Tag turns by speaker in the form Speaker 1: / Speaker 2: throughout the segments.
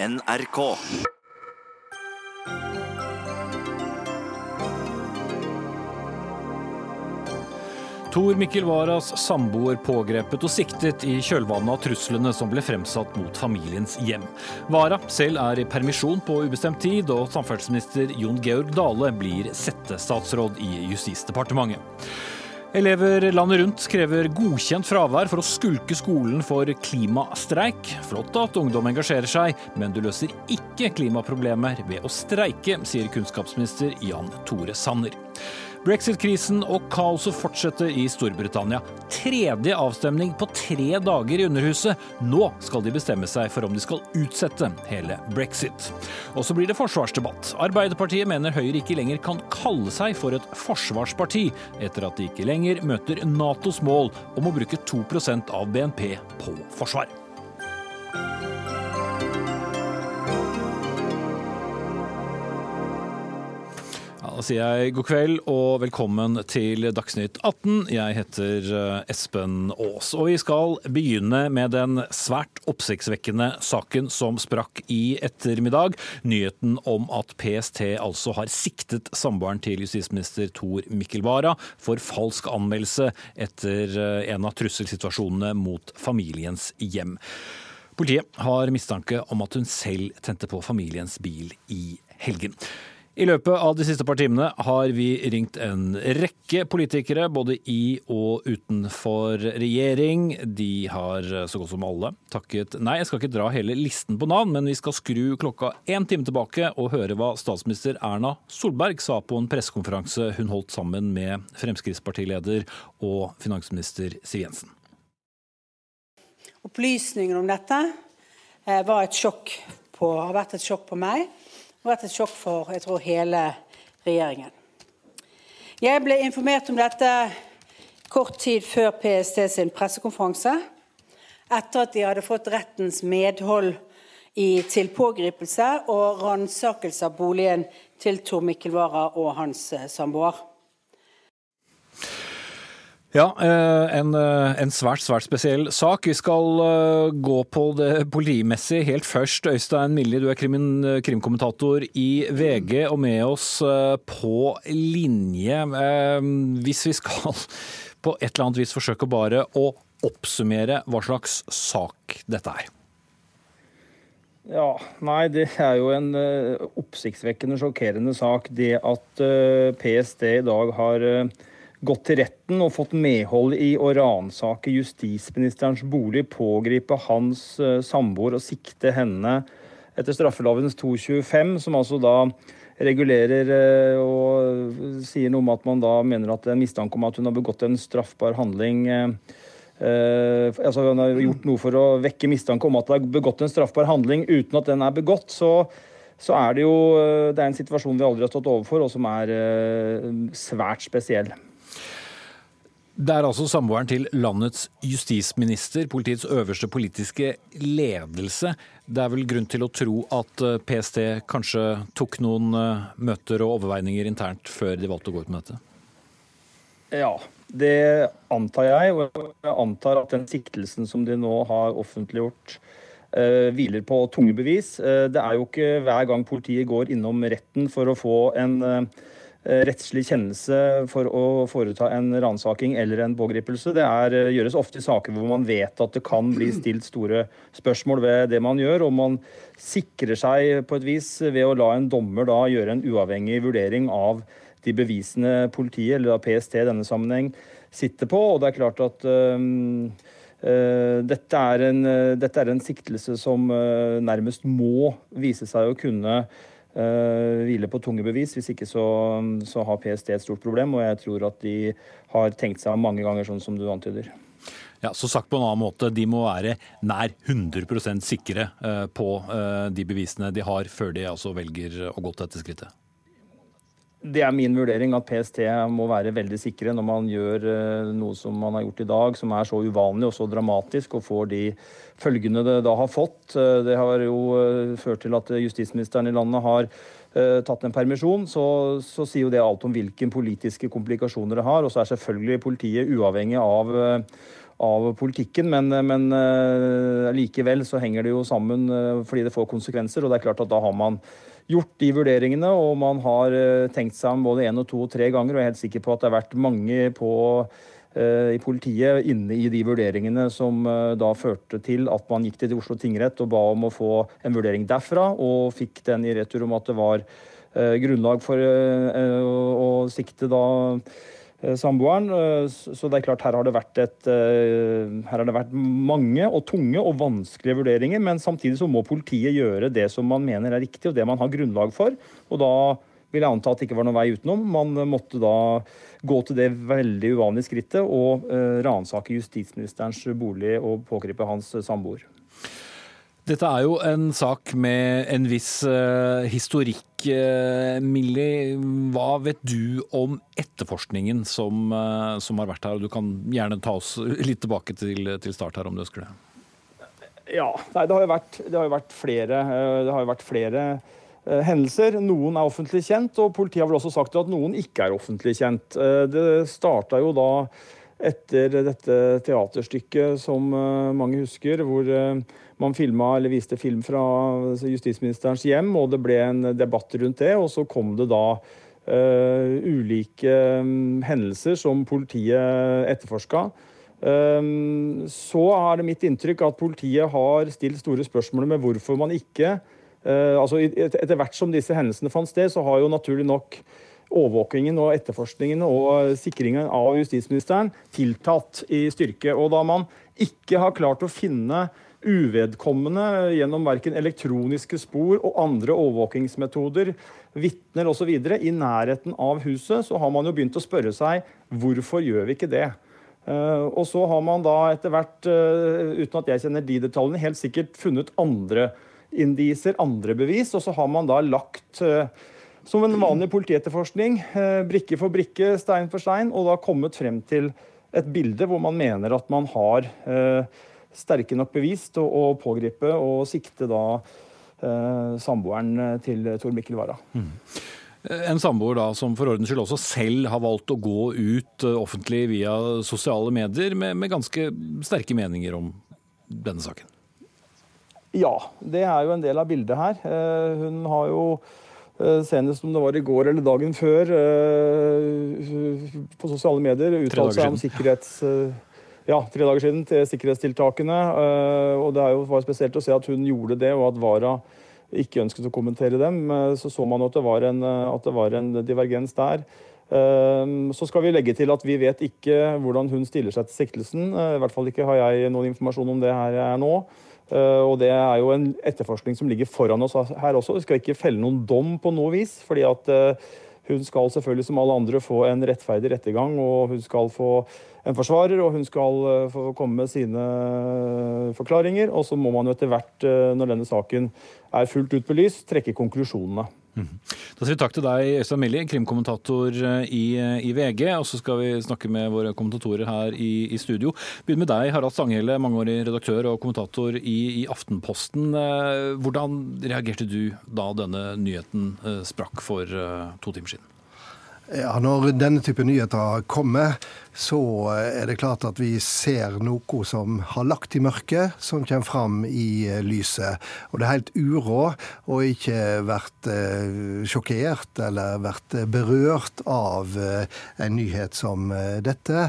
Speaker 1: NRK.
Speaker 2: Tor Mikkel Waras samboer pågrepet og siktet i kjølvannet av truslene som ble fremsatt mot familiens hjem. Wara selv er i permisjon på ubestemt tid, og samferdselsminister Jon Georg Dale blir settestatsråd i Justisdepartementet. Elever landet rundt krever godkjent fravær for å skulke skolen for klimastreik. Flott at ungdom engasjerer seg, men du løser ikke klimaproblemer ved å streike, sier kunnskapsminister Jan Tore Sanner. Brexit-krisen og kaoset fortsetter i Storbritannia. Tredje avstemning på tre dager i Underhuset. Nå skal de bestemme seg for om de skal utsette hele brexit. Og så blir det forsvarsdebatt. Arbeiderpartiet mener Høyre ikke lenger kan kalle seg for et forsvarsparti, etter at de ikke lenger møter Natos mål om å bruke 2% av BNP på forsvar. Da sier jeg god kveld og velkommen til Dagsnytt 18. Jeg heter eh, Espen Aas. Og vi skal begynne med den svært oppsiktsvekkende saken som sprakk i ettermiddag. Nyheten om at PST altså har siktet samboeren til justisminister Tor Mikkel Wara for falsk anmeldelse etter eh, en av trusselsituasjonene mot familiens hjem. Politiet har mistanke om at hun selv tente på familiens bil i helgen. I løpet av de siste par timene har vi ringt en rekke politikere, både i og utenfor regjering. De har så godt som alle takket nei. Jeg skal ikke dra hele listen på navn, men vi skal skru klokka én time tilbake og høre hva statsminister Erna Solberg sa på en pressekonferanse hun holdt sammen med Fremskrittspartileder og finansminister Siv Jensen.
Speaker 3: Opplysninger om dette eh, var et sjokk på, har vært et sjokk på meg har vært et sjokk for jeg tror, hele regjeringen. Jeg ble informert om dette kort tid før PST sin pressekonferanse, etter at de hadde fått rettens medhold i, til pågripelse og ransakelse av boligen til Tor Mikkel Wara og hans samboer.
Speaker 2: Ja, eh, en, eh, en, svært, svært spesiell sak. Vi skal eh, gå på det politimessige helt først. Øystein Millie, du er krimin, krimkommentator i VG og med oss på linje. Hvis vi skal på et eller annet vis forsøke bare å oppsummere hva slags sak dette er.
Speaker 4: Ja, nei, det er jo en oppsiktsvekkende, sjokkerende sak. Det at PST i dag har gått til retten og fått medhold i å ransake justisministerens bolig, pågripe hans uh, samboer og sikte henne etter straffelovens 225, som altså da regulerer uh, og sier noe om at man da mener at det er mistanke om at hun har begått en straffbar handling. Uh, altså Hun har gjort noe for å vekke mistanke om at det er begått en straffbar handling uten at den er begått. så så er det jo det er en situasjon vi aldri har stått overfor, og som er svært spesiell.
Speaker 2: Det er altså samboeren til landets justisminister, politiets øverste politiske ledelse. Det er vel grunn til å tro at eh, PST kanskje tok noen eh, møter og overveininger internt før de valgte å gå ut med dette?
Speaker 4: Ja, det antar jeg. Og jeg antar at den siktelsen som de nå har offentliggjort, uh, hviler på tunge bevis. Det er jo ikke hver gang politiet går innom retten for å få en Eh, rettslig kjennelse for å foreta en ransaking eller en pågripelse. Det er, eh, gjøres ofte i saker hvor man vet at det kan bli stilt store spørsmål ved det man gjør, og man sikrer seg på et vis ved å la en dommer da gjøre en uavhengig vurdering av de bevisene politiet, eller PST i denne sammenheng, sitter på. Og det er klart at um, uh, dette, er en, uh, dette, er en, siktelse som uh, nærmest må vise seg å kunne hviler på tunge bevis. Hvis ikke så, så, har PST et stort problem, og jeg tror at de har tenkt seg mange ganger, sånn som du antyder.
Speaker 2: Ja, så sagt på en annen måte, De må være nær 100 sikre uh, på uh, de bevisene de har, før de altså velger å gå til dette skrittet?
Speaker 4: Det er min vurdering at PST må være veldig sikre når man gjør noe som man har gjort i dag, som er så uvanlig og så dramatisk, og får de følgene det da har fått. Eh, det har jo eh, ført til at justisministeren i landet har eh, tatt en permisjon, så, så, sier jo det alt om hvilke politiske komplikasjoner det har. Og så er selvfølgelig politiet uavhengig av, av politikken. Men, men likevel så henger det jo sammen fordi det får konsekvenser. Og det er klart at da har man gjort de vurderingene, og man har tenkt seg om både én og to og tre ganger. Og jeg er helt sikker på at det har vært mange på i politiet inne i de vurderingene som da førte til at man gikk til Oslo tingrett og ba om å få en vurdering derfra, og fikk den i retur om at det var grunnlag for å sikte da Eh, samboeren. Eh, så det er klart her har det, vært et, eh, her har det vært mange og tunge og vanskelige vurderinger. Men samtidig så må politiet gjøre det som man mener er riktig, og det man har grunnlag for. Og da vil jeg anta at det ikke var noen vei utenom. Man måtte da gå til det veldig uvanlige skrittet og ransake justisministerens bolig og pågripe hans samboer.
Speaker 2: Dette er jo en sak med en viss uh, historikk. Uh, Millie, hva vet du om etterforskningen som, uh, som, har vært her? Du kan gjerne ta oss litt tilbake til, til start her, om du ønsker det.
Speaker 4: Ja, nei, det har jo vært, har jo vært flere, det har jo vært flere hendelser. Noen er offentlig kjent, og politiet har vel også sagt at noen ikke er offentlig kjent. Det starta jo da etter dette teaterstykket som mange husker, hvor man filma eller viste film fra justisministerens hjem, og det ble en debatt rundt det. Og så kom det da uh, ulike um, hendelser som politiet etterforska. Um, så er det mitt inntrykk at politiet har stilt store spørsmål med hvorfor man ikke uh, altså Etter hvert som disse hendelsene fant sted, så har jo naturlig nok overvåkingen og etterforskningen og sikringen av justisministeren tiltatt i styrke. Og da man ikke har klart å finne uvedkommende gjennom verken elektroniske spor og andre overvåkingsmetoder, vitner osv. i nærheten av huset, så har man jo begynt å spørre seg hvorfor gjør vi ikke det? Uh, og så har man da etter hvert, uh, uten at jeg kjenner de detaljene, helt sikkert funnet andre indiser, andre bevis, og så har man da lagt uh, som en vanlig politietterforskning, brikke for brikke, stein for stein, og da kommet frem til et bilde hvor man mener at man har sterke nok bevis til å pågripe og sikte da eh, samboeren til Tor Mikkel Wara. Mm.
Speaker 2: En samboer da som for ordens skyld også selv har valgt å gå ut eh, offentlig via sosiale medier med, med ganske sterke meninger om denne saken.
Speaker 4: Ja, det er jo en del av bildet her. Eh, hun har jo eh, senest om det var i går eller dagen før på sosiale medier uttalt seg om sikkerhets ja, tre dager siden til sikkerhetstiltakene. Eh, og Det var spesielt å se at hun gjorde det, og at Vara ikke ønsket å kommentere dem. Eh, så så man at det var en, eh, det var en divergens der. Så skal vi legge til at vi vet ikke hvordan hun stiller seg til siktelsen. I hvert fall ikke har jeg noen informasjon om det her jeg er nå. Og det er jo en etterforskning som ligger foran oss her også. Vi skal ikke felle noen dom på noe vis. fordi at hun skal selvfølgelig som alle andre få en rettferdig rettergang, og hun skal få en forsvarer, og hun skal eh, få komme med sine eh, forklaringer. Og så må man jo etter hvert, eh, når denne saken er fullt ut belyst, trekke konklusjonene. Mhm.
Speaker 2: Da sier vi takk til deg, Øystein Millie, krimkommentator i, i, VG. Og så skal vi snakke med våre kommentatorer her i, i studio. Begynn med deg, Harald Stanghelle, mangeårig redaktør og kommentator i, i, Aftenposten. Hvordan reagerte du da denne nyheten sprakk for to timer siden?
Speaker 1: Ja, Når denne type nyheter kommer, så er det klart at vi ser noe som har lagt i mørket, som kommer fram i eh, lyset. Og det er helt uro å ikke vært eh, sjokkert eller vært berørt av eh, en nyhet som dette.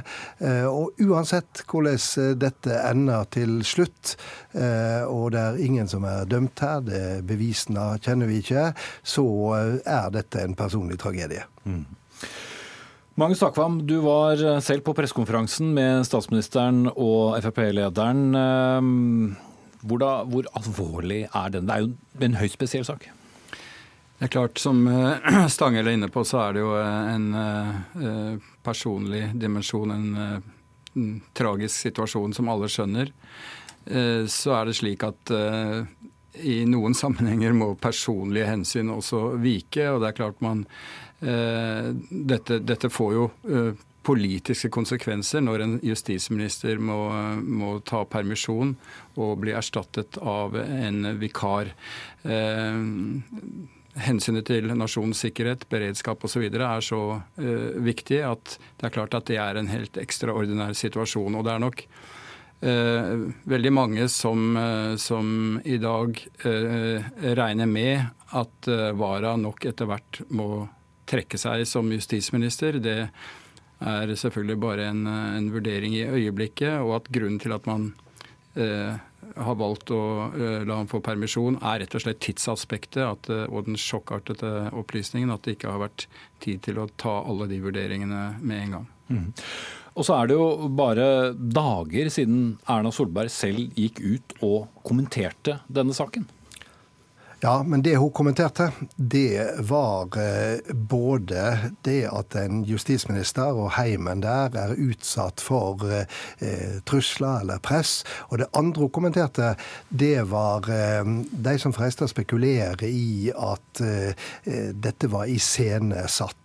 Speaker 1: Og uansett hvordan dette ender til slutt, og det er ingen som er dømt her, det bevisene kjenner vi ikke, så er dette en personlig tragedie. Mm.
Speaker 2: Magnus Takvam, du var selv på pressekonferansen med statsministeren og Frp-lederen. Ehm, hvor, hvor, alvorlig er den? Det er jo en høyst spesiell sak.
Speaker 5: Det er klart, Som eh, Stangel er inne på, så er det jo eh, en eh, personlig dimensjon, en tragisk situasjon som alle skjønner. Så er det slik at i noen sammenhenger må personlige hensyn også vike. og det er klart man Eh, dette, dette får jo eh, politiske konsekvenser når en justisminister må, må, ta permisjon og bli erstattet av en vikar. Eh, hensynet til nasjonens sikkerhet, beredskap osv. er så eh, viktig at det er klart at det er en helt ekstraordinær situasjon. Og det er nok veldig mange som, som i dag regner med at Vara nok etter hvert må trekke seg som justisminister. Det er selvfølgelig bare en, en vurdering i øyeblikket, og at grunnen til at man eh, har valgt å la ham få permisjon, er rett og slett tidsaspektet at, og den sjokkartete opplysningen at det ikke har vært tid til å ta alle de vurderingene med en gang. Mm.
Speaker 2: Og så er det jo bare dager siden Erna Solberg selv gikk ut og kommenterte denne saken.
Speaker 1: Ja, men det hun kommenterte, det var eh, både det at en justisminister og heimen der er utsatt for eh, trusler eller press. Og det andre hun kommenterte, det var eh, de som freista å spekulere i at eh, eh dette var iscenesatt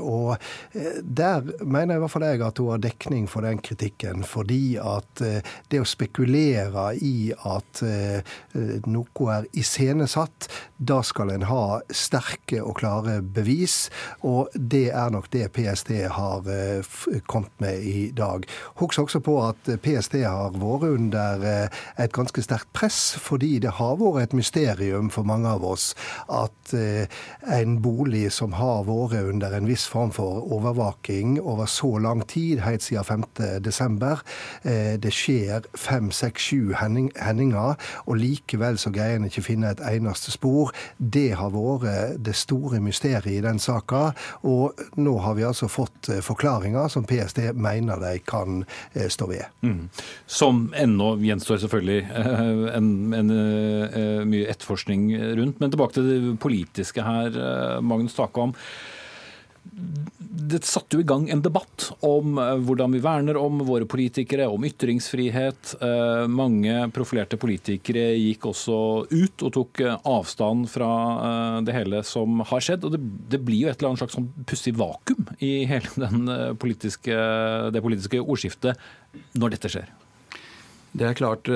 Speaker 1: og eh, der mener i hvert fall jeg at hun har dekning for den kritikken. Fordi at eh, det å spekulere i at eh, noe er iscenesatt, da skal en ha sterke og klare bevis. Og det er nok det PST har kommet med i dag. Husk også på at PST har vært under et ganske sterkt press, fordi det har vært et mysterium for mange av oss at en bolig som har vært under en viss form for overvåking over så lang tid, helt siden 5.12. Eh, det skjer fem, seks, sju hendinger, og likevel så greier en ikke finne et eneste spor. Det har vært det store mysteriet i den saka, og nå har vi altså fått eh, forklaringer som PST mener de kan eh, stå ved. Mm.
Speaker 2: Som ennå gjenstår selvfølgelig en, en, en, mye etterforskning rundt. Men tilbake til det politiske her, Magnus Takam det satte jo i gang en debatt om eh, hvordan vi verner om våre politikere, om ytringsfrihet. Eh, mange profilerte politikere gikk også ut og tok eh, avstand fra det hele som har skjedd. Og det, det blir jo et eller annet slags sånn pussig vakuum i hele politiske, det politiske ordskiftet når dette skjer.
Speaker 5: Det er klart,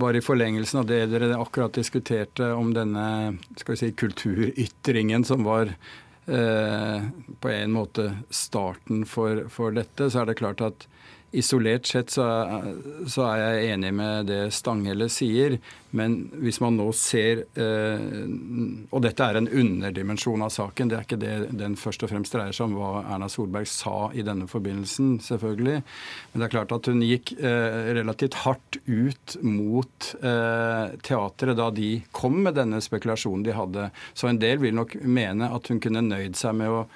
Speaker 5: bare i forlengelsen av det dere akkurat diskuterte om denne skal vi si, kulturytringen som var på en måte starten for, for, dette, så er det klart at Isolert sett så er, så er, jeg enig med det Stanghelle sier, men hvis man nå ser eh, Og dette er en underdimensjon av saken, det er ikke det den først og fremst dreier seg om hva Erna Solberg sa i denne forbindelsen, selvfølgelig. Men det er klart at hun gikk eh, relativt hardt ut mot eh, teatret da de kom med denne spekulasjonen de hadde. Så en del vil nok mene at hun kunne nøyd seg med å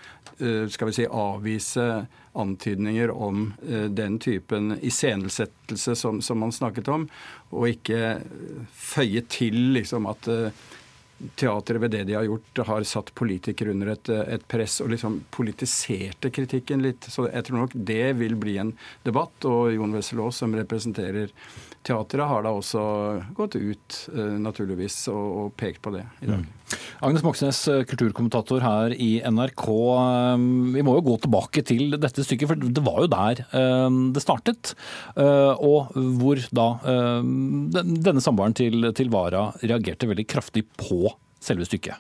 Speaker 5: skal vi si, avvise antydninger om eh, den typen iscenesettelse som, som man snakket om, og ikke føye til liksom at eh, teatret ved det de har gjort, har satt politikere under et, et, press og liksom politiserte kritikken litt. Så jeg tror nok det vil bli en debatt. Og Jon Wessel Aas, som representerer teatret, har da også gått ut, eh, naturligvis, og, og, pekt på det i dag. Mm.
Speaker 2: Agnes Moxnes, eh, kulturkommentator her i NRK. Eh, vi må jo gå tilbake til dette stykket, for det var jo der eh, det startet. Og hvor da denne samboeren til, til Vara reagerte veldig kraftig på selve stykket.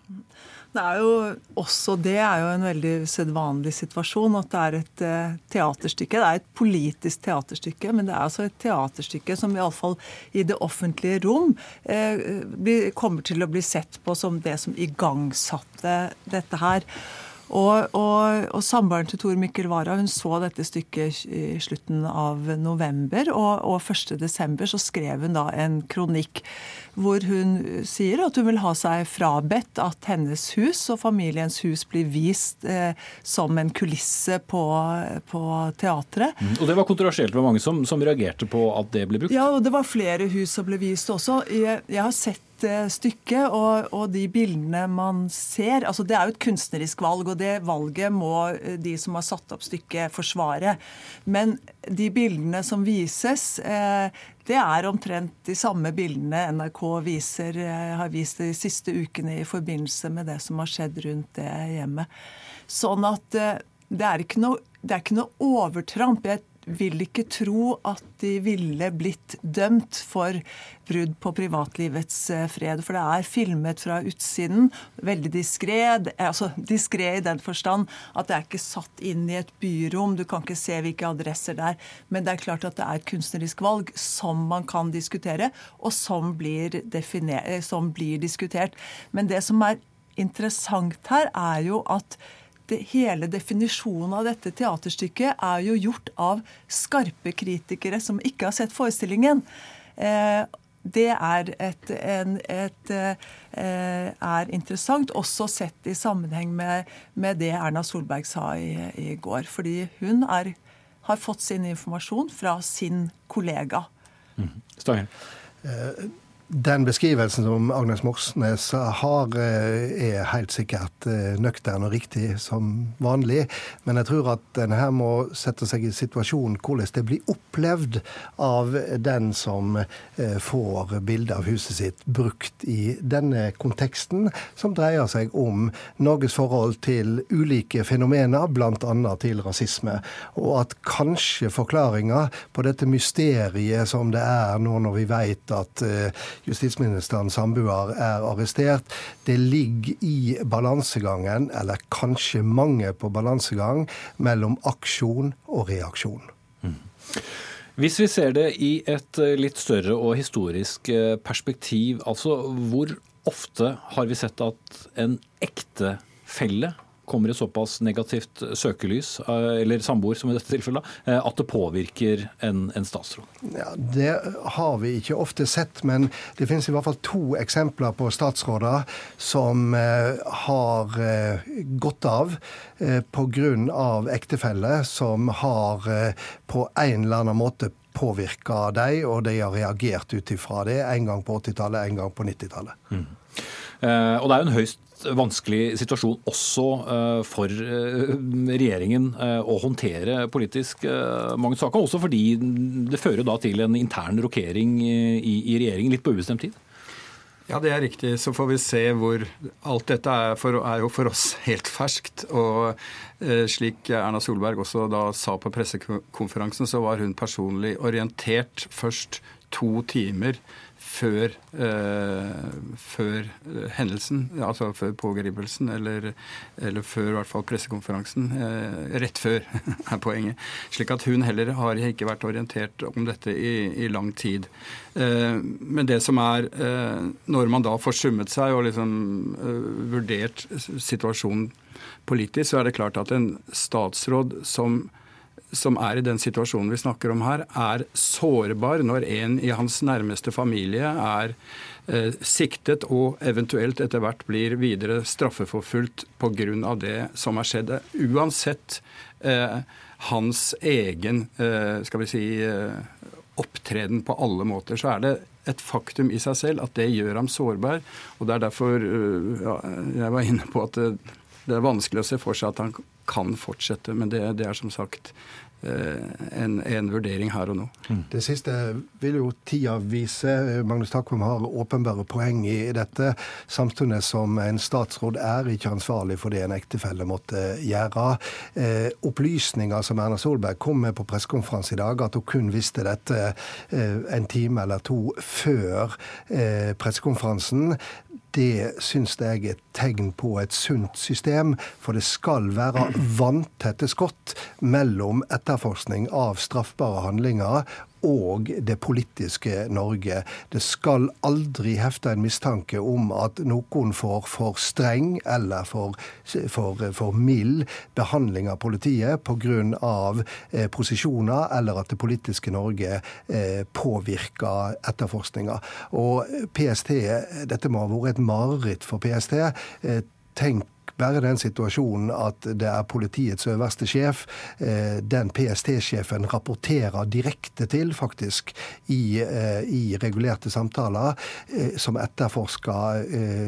Speaker 6: Det er jo også det er jo en veldig sedvanlig situasjon at det er et uh, teaterstykke. Det er et politisk teaterstykke, men det er altså et teaterstykke som iallfall i det offentlige rom uh, kommer til å bli sett på som det som igangsatte dette her. Og, og, og samboeren til Tor Mikkel Wara hun så dette stykket i slutten av november. Og, og 1.12. så skrev hun da en kronikk hvor hun sier at hun vil ha seg frabedt at hennes hus og familiens hus blir vist eh, som en kulisse på, på teatret.
Speaker 2: Mm. Og det var kontroversielt var mange som, som reagerte på at det ble brukt?
Speaker 6: Ja, og det var flere hus som ble vist også. Jeg, jeg har sett stykke, og, og, de bildene man ser altså Det er jo et kunstnerisk valg, og det valget må eh, de som har satt opp stykket, forsvare. Men de bildene som vises, eh, det er omtrent de samme bildene NRK viser, eh, har vist de siste ukene i forbindelse med det som har skjedd rundt det hjemmet. Sånn at det er ikke noe, er ikke noe overtramp. Jeg vil ikke tro at de ville blitt dømt for brudd på privatlivets eh, fred. For det er filmet fra utsiden, veldig diskré. Altså diskré i den forstand at det er ikke satt inn i et byrom, du kan ikke se hvilke adresser det er. Men det er klart at det er et kunstnerisk valg som man kan diskutere, og som blir, eh, som blir diskutert. Men det som er interessant her, er jo at det, hele definisjonen av dette teaterstykket er jo gjort av skarpe kritikere som ikke har sett forestillingen. Eh, det er, et, en, et, eh, er interessant, også sett i sammenheng med, med det Erna Solberg sa i, i går. Fordi hun er, har fått sin informasjon fra sin kollega.
Speaker 2: Mm. Stangen.
Speaker 1: Eh, den beskrivelsen som Agnes Moxnes har, eh, er helt sikkert eh, nøktern og riktig som vanlig. Men jeg tror at en her må sette seg i situasjonen hvordan det blir opplevd av den som eh, får bildet av huset sitt brukt i denne konteksten, som dreier seg om Norges forhold til ulike fenomener, bl.a. til rasisme. Og at kanskje forklaringa på dette mysteriet som det er nå når vi vet at justisministerens samboer er arrestert. Det ligger i balansegangen, eller kanskje mange på balansegang, mellom aksjon og reaksjon.
Speaker 2: Hvis vi ser det i et eh, litt større og historisk eh, perspektiv, altså hvor ofte har vi sett at en ektefelle kommer i såpass negativt søkelys, eh, eller samboer som i dette tilfellet, eh, at det påvirker en, en statsråd?
Speaker 1: Ja, Det har vi ikke ofte sett, men det finnes i hvert fall to eksempler på statsråder som eh, har gått av pga. ektefelle som har på en eller annen måte påvirka dem, og de har reagert ut ifra det. En gang på 80-tallet, en gang på 90-tallet. Mm.
Speaker 2: Eh, og det er jo en høyst vanskelig situasjon også eh, for eh, regjeringen å håndtere politisk mange saker. Også fordi det fører da til en intern rokering i regjeringen litt på ubestemt tid.
Speaker 5: Ja, det er riktig. Så får vi se hvor Alt dette er, for, er jo for oss helt ferskt. Og slik Erna Solberg også da sa på pressekonferansen, så var hun personlig orientert først to timer før, eh, før hendelsen, altså før pågripelsen, eller, eller, før i hvert fall pressekonferansen. Eh, rett før, er poenget. Slik at hun heller har ikke vært orientert om dette i, i lang tid. Eh, men det som er eh, Når man da får summet seg og liksom eh, vurdert situasjonen politisk, så er det klart at en statsråd som som er i den situasjonen vi snakker om her, er sårbar når en i hans nærmeste familie er eh, siktet og eventuelt etter hvert blir videre straffeforfulgt pga. det som er skjedd. Uansett eh, hans egen eh, skal vi si, eh, opptreden på alle måter, så er det et faktum i seg selv at det gjør ham sårbar. og Det er derfor eh, ja, jeg var inne på at det, det er vanskelig å se for seg at han kan fortsette. Men det, det er som sagt eh, en, en, vurdering her og nå.
Speaker 1: Mm. Det siste vil jo tida vise. Magnus Takvam har åpenbare poeng i dette. Samtidig som en statsråd er ikke ansvarlig for det en ektefelle måtte gjøre. Eh, opplysninger som Erna Solberg kom med på pressekonferanse i dag, at hun kun visste dette eh, en time eller to før eh, pressekonferansen, det syns jeg er et tegn på et sunt system. For det skal være vanntette skott mellom etterforskning av straffbare handlinger og det politiske Norge. Det skal aldri hefte en mistanke om at noen får for streng eller for, for, for mild behandling av politiet pga. Eh, posisjoner, eller at det politiske Norge eh, påvirker etterforskninga. Og PST, dette må ha vært et mareritt for PST. Eh, tenk bare den situasjonen at det er politiets øverste sjef, eh, den PST-sjefen rapporterer direkte til, faktisk, i, eh, i regulerte samtaler, eh, som etterforsker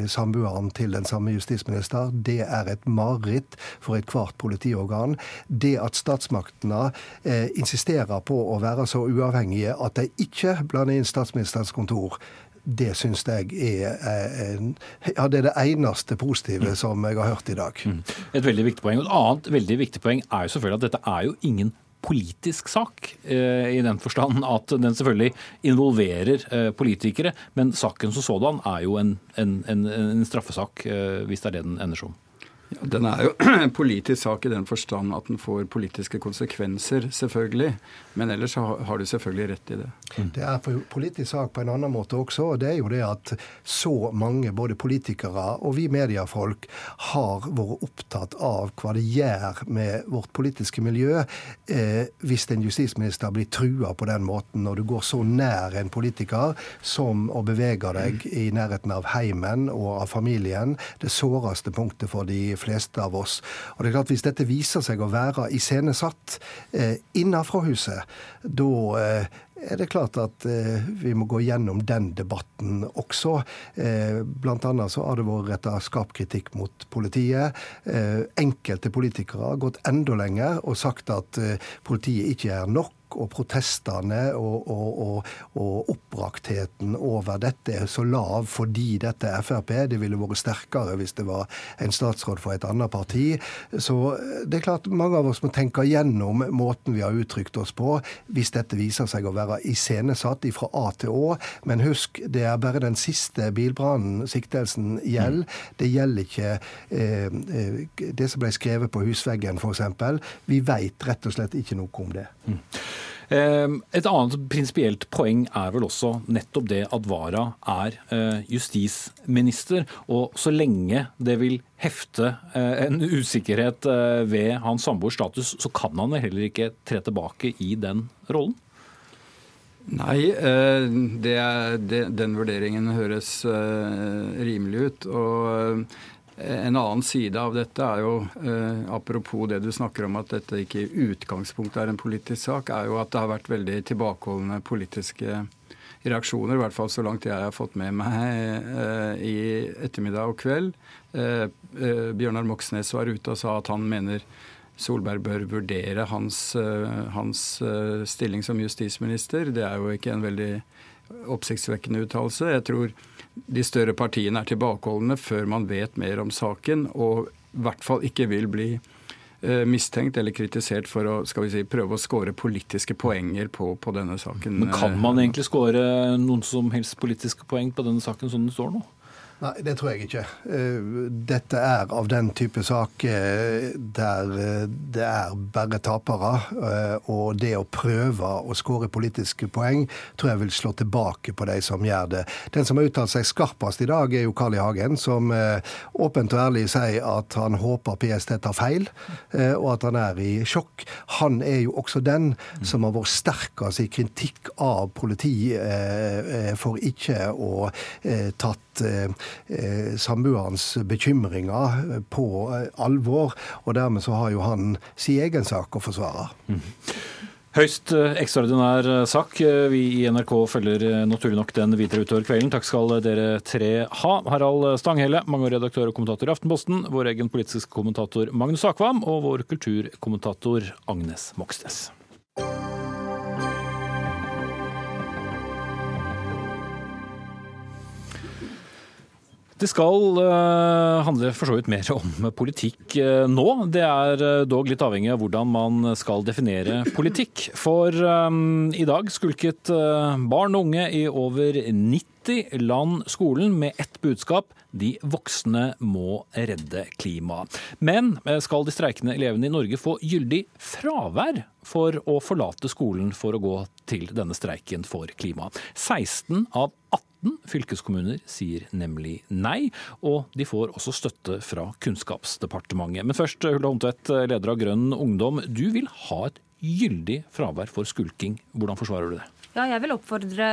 Speaker 1: samboeren til den samme justisminister, det er et mareritt for ethvert politiorgan. Det at statsmaktene insisterer på å være så uavhengige at de ikke blander inn statsministerens kontor, det syns jeg er, en, ja, det er det eneste positive som jeg har hørt i dag. Mm.
Speaker 2: Et veldig viktig poeng. Og et annet veldig viktig poeng er jo selvfølgelig at dette er jo ingen politisk sak, i den forstand at den selvfølgelig involverer politikere, men saken som sådan er jo en, en, en, en straffesak, hvis det er det den ender som.
Speaker 5: Den er jo en politisk sak i den forstand at den får politiske konsekvenser, selvfølgelig. Men ellers har du selvfølgelig rett i det.
Speaker 1: Mm. Det er en politisk sak på en annen måte også. og Det er jo det at så mange, både politikere og vi mediefolk, har vært opptatt av hva det gjør med vårt politiske miljø eh, hvis en justisminister blir trua på den måten, når du går så nær en politiker som å bevege deg i nærheten av heimen og av familien. Det såreste punktet for de fleste av oss. Og det er klart Hvis dette viser seg å være iscenesatt eh, innafra huset, da eh, er det klart at eh, vi må gå gjennom den debatten også. Eh, blant annet så har det vært retta skarp kritikk mot politiet. Eh, enkelte politikere har gått enda lenger og sagt at eh, politiet ikke er nok og protestene og, og, og, og, oppbraktheten over dette er så lav fordi dette er Frp. Det ville vært sterkere hvis det var en statsråd for et annet parti. Så det er klart mange av oss må tenke gjennom måten vi har uttrykt oss på, hvis dette viser seg å være iscenesatt fra A til Å. Men husk, det er bare den siste bilbrannen siktelsen gjelder. Det gjelder ikke eh, eh det som ble skrevet på husveggen, f.eks. Vi veit rett og slett ikke noe om det. Mm.
Speaker 2: Ehm, et annet prinsipielt poeng er vel også nettopp det at Vara er eh, justisminister. Og så lenge det vil hefte eh, en usikkerhet ved hans samboers status, så kan han heller ikke tre tilbake i den rollen?
Speaker 5: Nei, det, det, den vurderingen høres rimelig ut. Og en annen side av dette er jo, eh, apropos det du snakker om at dette ikke i utgangspunktet er en politisk sak, er jo at det har vært veldig tilbakeholdne politiske reaksjoner, i hvert fall så langt jeg har fått med meg eh, i ettermiddag og kveld. Eh, eh, Bjørnar Moxnes var ute og sa at han mener Solberg bør vurdere hans, eh, hans eh, stilling som justisminister. Det er jo ikke en veldig oppsiktsvekkende uttalelse. Jeg tror de større partiene er tilbakeholdne før man vet mer om saken, og i hvert fall ikke vil bli eh, mistenkt eller kritisert for å skal vi si, prøve å skåre politiske poenger på, på, denne saken.
Speaker 2: Men Kan man egentlig skåre noen som helst politiske poeng på denne saken som den står nå?
Speaker 1: Nei, det tror jeg ikke. Eh, dette er av den type sak eh, der eh, det er bare tapere. Og det å prøve å skåre politiske poeng tror jeg vil slå tilbake på de som gjør det. Den som har uttalt seg skarpest i dag, er jo Carl I. Hagen, som åpent og ærlig sier at han håper PST tar feil, og at han er i sjokk. Han er jo også den som har vært sterkest i kritikk av politiet for ikke å tatt eh, samboerens bekymringer på eh, alvor. Og dermed så har jo han sin egen sak å forsvare. Mm.
Speaker 2: Høyst eh, ekstraordinær eh, sak. Vi i NRK følger naturlig nok den videre utover kvelden. Takk skal dere tre ha. Harald Stanghelle, mangeårig redaktør og kommentator i Aftenposten, vår egen politiske kommentator Magnus Akvam og vår kulturkommentator Agnes Moxnes. Det skal uh, handle for så vidt mer om politikk uh, nå. Det er uh, dog litt avhengig av hvordan man skal definere politikk. For um, i dag skulket barn og unge i over 90 land skolen med ett budskap. De voksne må redde klimaet. Men skal de streikende elevene i Norge få gyldig fravær for å forlate skolen for å gå til denne streiken for klimaet? 16 av 18 18 fylkeskommuner sier nemlig nei, og de får også støtte fra Kunnskapsdepartementet. Men først, Hulda Omtvedt, leder av Grønn ungdom. Du vil ha et gyldig fravær for skulking. Hvordan forsvarer du det?
Speaker 7: Ja, jeg vil oppfordre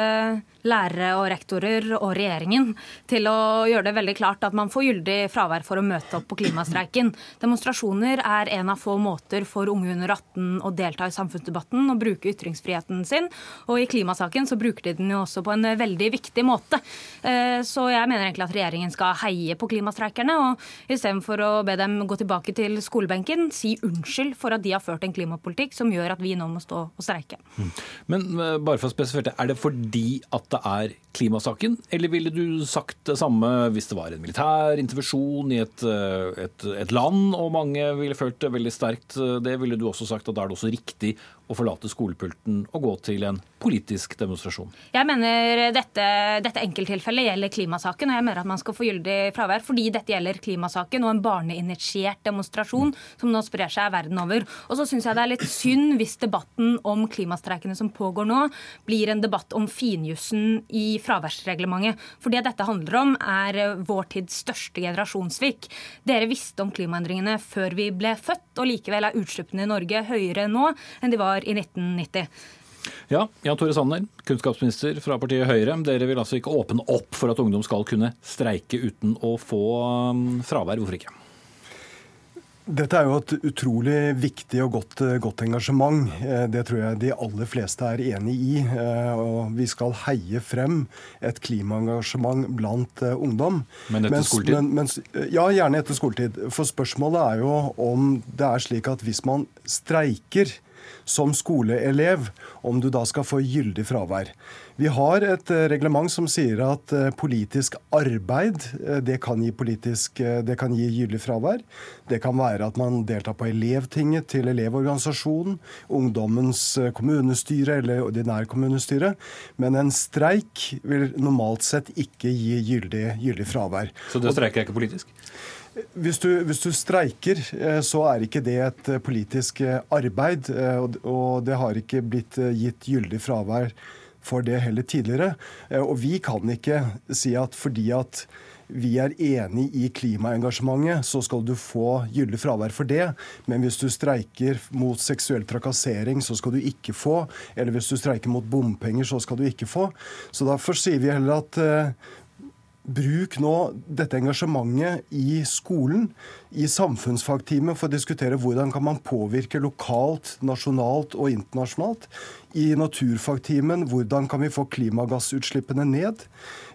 Speaker 7: lærere og rektorer og regjeringen til å gjøre det veldig klart at man får gyldig fravær for å møte opp på klimastreiken. Demonstrasjoner er en av få måter for unge under 18 å delta i samfunnsdebatten og bruke ytringsfriheten sin. Og i klimasaken så bruker de den jo også på en veldig viktig måte. Eh, så jeg mener egentlig at regjeringen skal heie på klimastreikerne, og istedenfor å be dem gå tilbake til skolebenken, si unnskyld for at de har ført en klimapolitikk som gjør at vi nå må stå og streike.
Speaker 2: Men eh, bare for spesifisert, Er det fordi at det er klimasaken, eller ville du sagt det samme hvis det var en militær intervensjon i et, et, et land, og mange ville følt det veldig sterkt? Det ville du også sagt at da er det også riktig å forlate skolepulten og gå til en politisk demonstrasjon?
Speaker 7: Jeg mener dette, dette enkelttilfellet gjelder klimasaken, og jeg mener at man skal få gyldig fravær fordi dette gjelder klimasaken og en barneinitiert demonstrasjon som nå sprer seg verden over. Og så syns jeg det er litt synd hvis debatten om klimastreikene som pågår nå, blir en debatt om finjussen i fraværsreglementet. For det dette handler om, er vår tids største generasjonssvik. Dere visste om klimaendringene før vi ble født, og likevel er utslippene i Norge høyere nå enn de var i 1990.
Speaker 2: Ja, Jan Tore Sanner, kunnskapsminister fra partiet Høyre. Dere vil altså ikke åpne opp for at ungdom skal kunne streike uten å få um, fravær. Hvorfor ikke?
Speaker 8: Dette er jo et utrolig viktig og godt, godt, engasjement. Eh, det tror jeg de aller fleste er enig i. Eh, og vi skal heie frem et klimaengasjement blant eh, ungdom.
Speaker 2: Men etter mens, skoletid? Men, mens,
Speaker 8: ja, gjerne etter skoletid. For spørsmålet er jo om det er slik at hvis man streiker som skoleelev om du da skal få gyldig fravær. Vi har et eh, reglement som sier at eh, politisk arbeid eh, det kan gi, politisk, det kan gi gyldig fravær. Det kan være at man deltar på elevtinget til Elevorganisasjonen, ungdommens kommunestyre eller ordinær kommunestyre. Men en streik vil normalt sett ikke gi gyldig, gyldig fravær.
Speaker 2: Så det streiker er ikke politisk?
Speaker 8: Hvis du, hvis du, streiker, eh, så er ikke det et eh, politisk eh, arbeid. Og det har ikke blitt gitt gyldig fravær for det heller tidligere. Og vi kan ikke si at fordi at vi er enig i klimaengasjementet, så skal du få gyldig fravær for det. Men hvis du streiker mot seksuell trakassering, så skal du ikke få. Eller hvis du streiker mot bompenger, så skal du ikke få. Så derfor sier vi heller at Bruk nå dette engasjementet i skolen, i samfunnsfagteamet, for å diskutere hvordan kan man påvirke lokalt, nasjonalt og internasjonalt. I naturfagtimen hvordan kan vi få klimagassutslippene ned.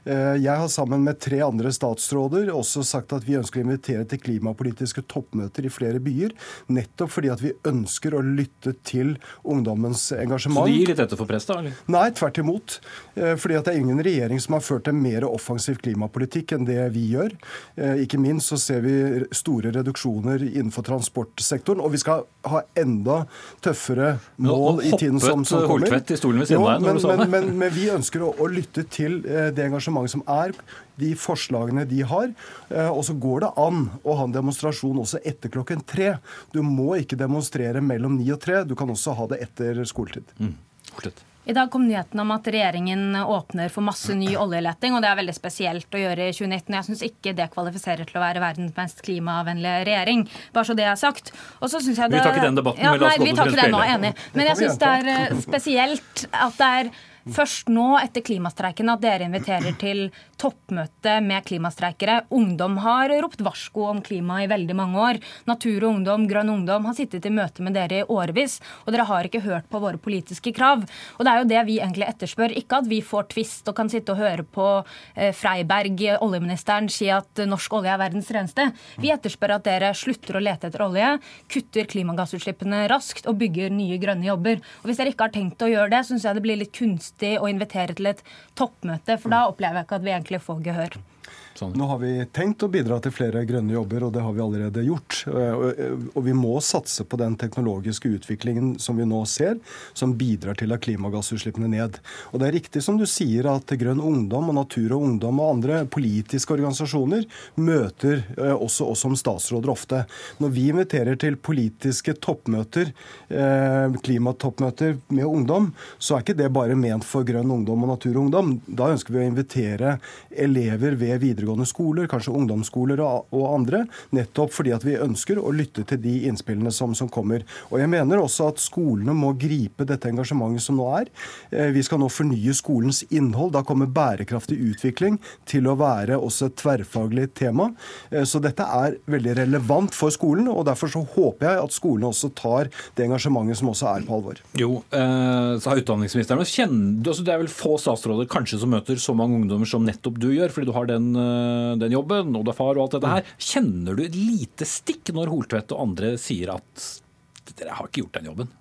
Speaker 8: Eh, jeg har sammen med tre andre statsråder også sagt at vi ønsker å invitere til klimapolitiske toppmøter i flere byer. Nettopp fordi at vi ønsker å lytte til ungdommens engasjement.
Speaker 2: Så de gir litt etter for press, da? eller?
Speaker 8: Nei, tvert imot. Eh, fordi at det er ingen regjering som har ført en mer offensiv klimapolitikk enn det vi gjør. Eh, ikke minst så ser vi store reduksjoner innenfor transportsektoren. Og vi skal ha enda tøffere mål i tiden som, som kommer.
Speaker 2: Hoppet i stolen ved siden av
Speaker 8: deg men, men, men, vi ønsker å, å lytte til det engasjementet engasjement som er, de forslagene de har. Eh, og så går det an å ha en demonstrasjon også etter klokken tre. Du må ikke demonstrere mellom ni og tre. Du kan også ha det etter skoletid. Mm.
Speaker 7: I dag kom nyheten om at regjeringen åpner for masse ny oljeleting, og det er veldig spesielt å gjøre i 2019. Jeg syns ikke det kvalifiserer til å være verdens mest klimavennlige regjering. Bare så det er sagt. Og så
Speaker 2: synes jeg det... Vi tar ikke den debatten.
Speaker 7: Ja, nei, vi tar ikke den nå, enig. Men jeg syns det er eh, spesielt at det er først nå etter klimastreiken at dere inviterer til toppmøte med klimastreikere. Ungdom har ropt varsko om klima i veldig mange år. Natur og Ungdom, Grønn Ungdom har sittet i møte med dere i årevis, og dere har ikke hørt på våre politiske krav. Og det er jo det vi egentlig etterspør. Ikke at vi får tvist og kan sitte og høre på eh, Freiberg, oljeministeren, si at norsk olje er verdens reneste. Vi etterspør at dere slutter å lete etter olje, kutter klimagassutslippene raskt og bygger nye grønne jobber. Og Hvis dere ikke har tenkt å gjøre det, syns jeg det blir litt kunstig gunstig å invitere til et toppmøte, for da opplever jeg ikke at vi egentlig får gehør.
Speaker 8: Sånn. Nå har vi tenkt å bidra til flere grønne jobber, og det har vi allerede gjort. Og vi må satse på den teknologiske utviklingen som vi nå ser, som bidrar til at klimagassutslippene ned. Og det er riktig som du sier at Grønn Ungdom og Natur og Ungdom og andre politiske organisasjoner møter eh, også oss som statsråder ofte. Når vi inviterer til politiske toppmøter, eh, klimatoppmøter med ungdom, så er ikke det bare ment for Grønn Ungdom og Natur og Ungdom. Da ønsker vi å invitere elever ved videregående videregående skoler, kanskje ungdomsskoler og, andre, nettopp fordi at vi ønsker å lytte til de innspillene som, som kommer. Og jeg mener også at skolene må gripe dette engasjementet som nå er. Eh, vi skal nå fornye skolens innhold. Da kommer bærekraftig utvikling til å være også et tverrfaglig tema. Eh, så dette er veldig relevant for skolen, og derfor så håper jeg at skolene også tar det engasjementet som også er på alvor.
Speaker 2: Jo, eh, sa utdanningsministeren. Kjenner, altså det er vel få statsråder kanskje som møter så mange ungdommer som nettopp du gjør, fordi du har den den jobben, og du er far og alt dette her. Kjenner du et lite stikk når Holtvedt og andre sier at dere har ikke gjort den jobben?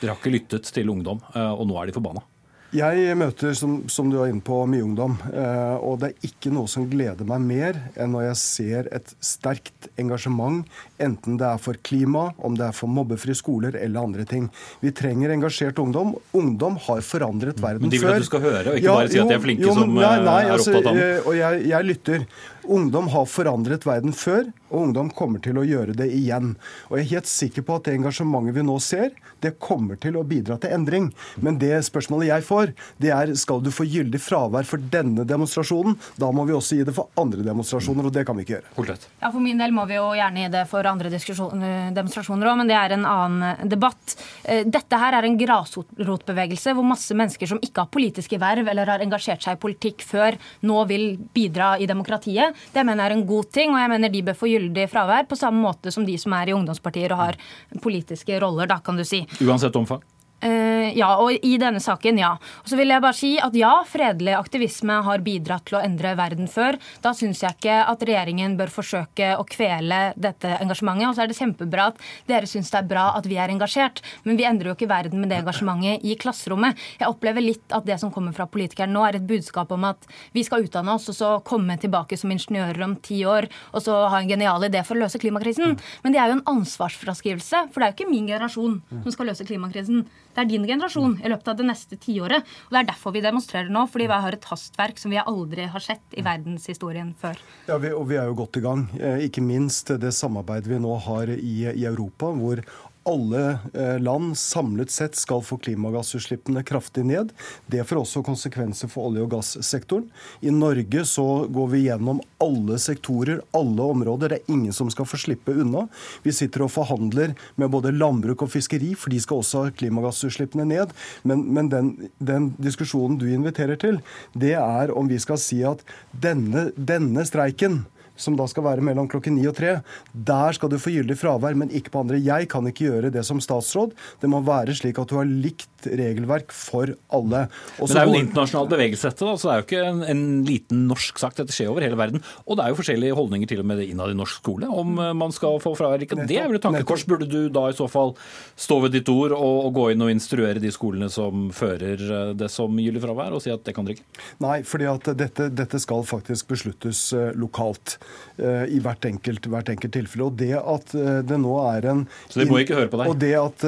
Speaker 2: Dere har ikke lyttet til ungdom, eh, og nå er de forbanna?
Speaker 8: Jeg møter, som, som, du er inne på, mye ungdom. Eh, og det er ikke noe som gleder meg mer enn når jeg ser et sterkt engasjement, enten det er for klima, om det er for mobbefrie skoler eller andre ting. Vi trenger engasjert ungdom. Ungdom har forandret verden før. Men
Speaker 2: de vil
Speaker 8: før.
Speaker 2: at du skal høre, og ikke ja, bare si at de er flinke jo, som nei, nei, er altså, opptatt av
Speaker 8: den. Og jeg, jeg lytter. Ungdom har forandret verden før, og ungdom kommer til å gjøre det igjen. Og jeg er helt sikker på at det engasjementet vi nå ser, det kommer til å bidra til endring. Men det spørsmålet jeg får, det er skal du få gyldig fravær for denne demonstrasjonen. Da må vi også gi det for andre demonstrasjoner, og det kan vi ikke gjøre.
Speaker 7: Ja, For min del må vi jo gjerne gi det for andre demonstrasjoner òg, men det er en annen debatt. Eh, dette her er en grasrotbevegelse hvor masse mennesker som ikke har politiske verv eller har engasjert seg i politikk før, nå vil bidra i demokratiet. Det mener jeg er en god ting, og jeg mener de bør få gyldig fravær på samme måte som de som er i ungdomspartier og har politiske roller, da, kan du si.
Speaker 2: Uansett omfang?
Speaker 7: Uh, ja, og i denne saken, ja. Og så vil jeg bare si at ja, fredelig aktivisme har bidratt til å endre verden før. Da syns jeg ikke at regjeringen bør forsøke å kvele dette engasjementet. Og så er det kjempebra at dere syns det er bra at vi er engasjert, men vi endrer jo ikke verden med det engasjementet i klasserommet. Jeg opplever litt at det som kommer fra politikerne nå, er et budskap om at vi skal utdanne oss og så komme tilbake som ingeniører om ti år og så ha en genial idé for å løse klimakrisen. Men det er jo en ansvarsfraskrivelse, for det er jo ikke min generasjon som skal løse klimakrisen. Det er din generasjon i løpet av det neste tiåret. Og det er derfor vi demonstrerer nå, fordi vi har et hastverk som vi aldri har sett i verdenshistorien før.
Speaker 8: Ja, vi, og vi er jo godt i gang. Eh, ikke minst det samarbeidet vi nå har i, i Europa, hvor alle eh, land samlet sett skal få klimagassutslippene kraftig ned. Det får også konsekvenser for olje- og gassektoren. I Norge så går vi gjennom alle sektorer, alle områder. Det er ingen som skal få slippe unna. Vi sitter og forhandler med både landbruk og fiskeri, for de skal også ha klimagassutslippene ned. Men, men den, den, diskusjonen du inviterer til, det er om vi skal si at denne, denne streiken som da skal være mellom klokken ni og tre, der skal du få gyldig fravær, men ikke på andre. Jeg kan ikke gjøre det som statsråd. Det må være slik at du har likt regelverk for alle.
Speaker 2: Også men det er jo en internasjonal bevegelse dette, da, så det er jo ikke en, en, liten norsk sak. Dette skjer over hele verden. Og det er jo forskjellige holdninger til og med innad i norsk skole om eh, man skal få fravær eller ikke. Det er vel et tankekors. Burde du da i så fall stå ved ditt ord og, og gå inn og instruere de skolene som fører eh, det som gyldig fravær, og si at det kan dere ikke?
Speaker 8: Nei, fordi at dette, dette skal faktisk besluttes uh, lokalt. I hvert enkelt, hvert enkelt, tilfelle. Og det at det nå er en
Speaker 2: Så de må ikke høre på deg?
Speaker 8: Og det at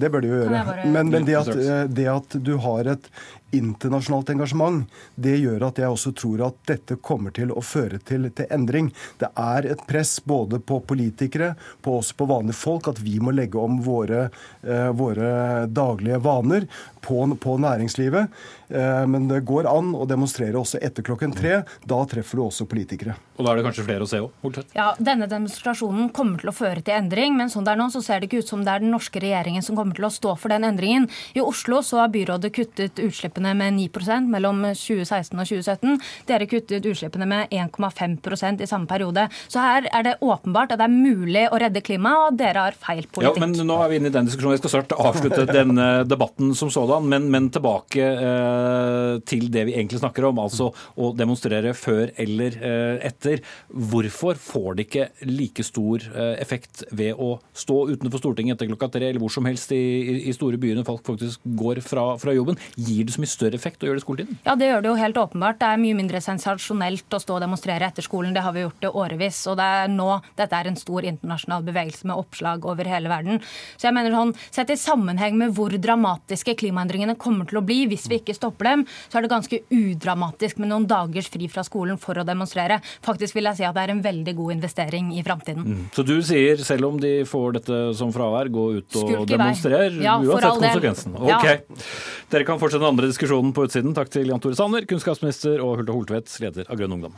Speaker 8: Det bør de jo gjøre. Men, men det at Eh, det at du har et internasjonalt engasjement, det gjør at jeg også tror at dette kommer til å føre til, til, endring. Det er et press både på politikere, på oss på vanlige folk, at vi må legge om våre, eh, våre daglige vaner på, på næringslivet. Eh, men det går an å demonstrere også etter klokken tre. Da treffer du også politikere.
Speaker 2: Og da er det kanskje flere å se òg?
Speaker 7: Ja, denne demonstrasjonen kommer til å føre til endring, men sånn det er nå, så ser det ikke ut som det er den norske regjeringen som kommer til å stå for den endringen. I Oslo så har byrådet kuttet utslippene med 9% mellom 2016 og 2017. Dere kuttet utslippene med 1,5% i samme periode. Så her er det åpenbart at det er mulig å redde klimaet, og dere har feil politikk.
Speaker 2: Ja, men nå er vi inne i den diskusjonen. Jeg skal snart avslutte denne debatten som sådan, men, men tilbake eh, til det vi egentlig snakker om, altså å demonstrere før eller eh, etter. Hvorfor får det ikke like stor eh, effekt ved å stå utenfor Stortinget etter klokka tre, eller hvor som helst i, i, i store byene folk faktisk går fra, fra jobben? Gir det så mye større effekt å gjøre det skoletiden?
Speaker 7: Ja, det gjør det jo helt åpenbart. Det er mye mindre sensasjonelt å stå og demonstrere etter skolen. Det har vi gjort i årevis. Og det er nå dette er en stor internasjonal bevegelse med oppslag over hele verden. Så jeg mener sånn, Sett i sammenheng med hvor dramatiske klimaendringene kommer til å bli hvis vi ikke stopper dem, så er det ganske udramatisk med noen dagers fri fra skolen for å demonstrere. Faktisk vil jeg si at det er en veldig god investering i framtiden. Mm.
Speaker 2: Så du sier, selv om de får dette som fravær, gå ut og demonstrere, ja, uansett konsekvensen? Ok. Ja. Dere kan fortsette andre diskusjonen på utsiden. Takk til Jan Tore Sanner, kunnskapsminister, og Hulda Holtvedt, leder av Grønn ungdom.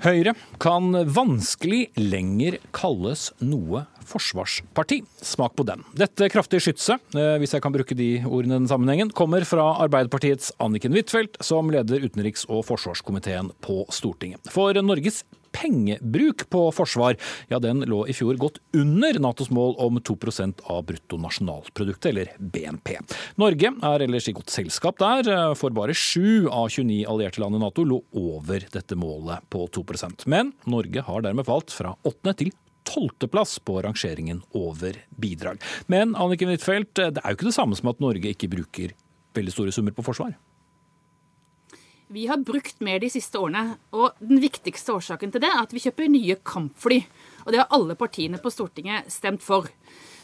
Speaker 2: Høyre kan vanskelig lenger kalles noe forsvarsparti. Smak på den. Dette kraftige skytset, eh, hvis jeg kan bruke de ordene i den sammenhengen, kommer fra Arbeiderpartiets Anniken Huitfeldt, som leder utenriks- og forsvarskomiteen på Stortinget. For Norges pengebruk på forsvar, ja den lå i fjor godt under Natos mål om 2% av bruttonasjonalproduktet, eller BNP. Norge er ellers i godt selskap der, for bare sju av 29 allierte land i Nato lå over dette målet på 2% Men Norge har dermed falt fra åttende til tolvteplass på rangeringen over bidrag. Men Anniken Huitfeldt, det er jo ikke det samme som at Norge ikke bruker veldig store summer på forsvar?
Speaker 9: Vi har brukt mer de siste årene, og den viktigste årsaken til det er at vi kjøper nye kampfly. Og det har alle partiene på Stortinget stemt for.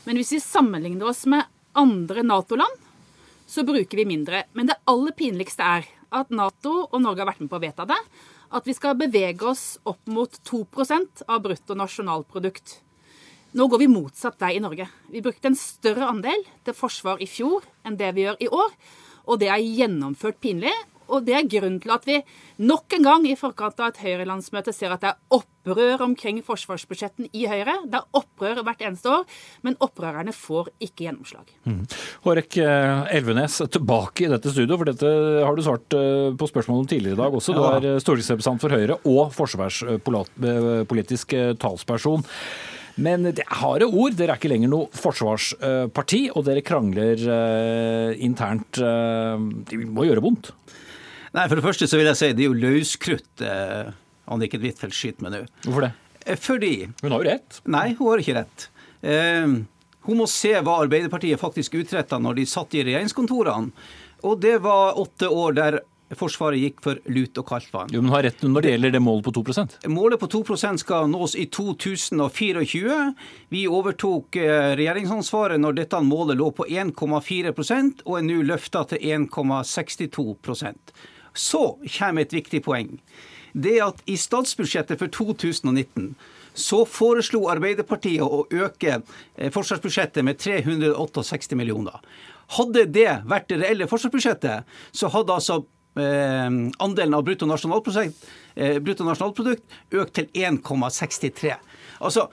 Speaker 9: Men hvis vi sammenligner oss med andre Nato-land, så bruker vi mindre. Men det aller pinligste er at Nato og Norge har vært med på å vedta det, at vi skal bevege oss opp mot 2% av bruttonasjonalprodukt. Nå går vi motsatt vei i Norge. Vi brukte en større andel til forsvar i fjor enn det vi gjør i år. Og det er gjennomført pinlig. Og det er grunnen til at vi nok en gang i forkant av et Høyre-landsmøte ser at det er opprør omkring forsvarsbudsjetten i Høyre. Det er opprør hvert eneste år, men opprørerne får ikke gjennomslag.
Speaker 2: Mm. Hårek eh, Elvenes, tilbake i dette studio, for dette har du svart eh, på spørsmål om tidligere i dag også. Du er eh, stortingsrepresentant for Høyre og forsvarspolitisk talsperson. Men det er harde ord. Dere er ikke lenger noe forsvarsparti, og dere krangler internt. Det må gjøre vondt?
Speaker 10: Nei, For det første så vil jeg si det er jo løskrutt eh, Anniken Huitfeldt skyter med nå.
Speaker 2: Hvorfor det?
Speaker 10: Eh, fordi
Speaker 2: Hun har jo rett.
Speaker 10: Nei, hun har ikke rett. Eh, hun må se hva Arbeiderpartiet faktisk utretta når de satt i regjeringskontorene. Og det var åtte år der Forsvaret gikk for lut og kaldt vann.
Speaker 2: Jo, men har rett når det gjelder det målet på 2%
Speaker 10: Målet på 2% skal nås i 2024. Vi overtok eh, regjeringsansvaret når dette målet lå på 1,4% og er nå løfta til 1,62 så kommer et viktig poeng. Det at i statsbudsjettet for 2019 så foreslo Arbeiderpartiet å øke eh, forsvarsbudsjettet med 368 millioner. Hadde det vært det reelle forsvarsbudsjettet, så hadde altså eh, andelen av bruttonasjonalprodukt, eh, bruttonasjonalprodukt økt til 1,63. Altså,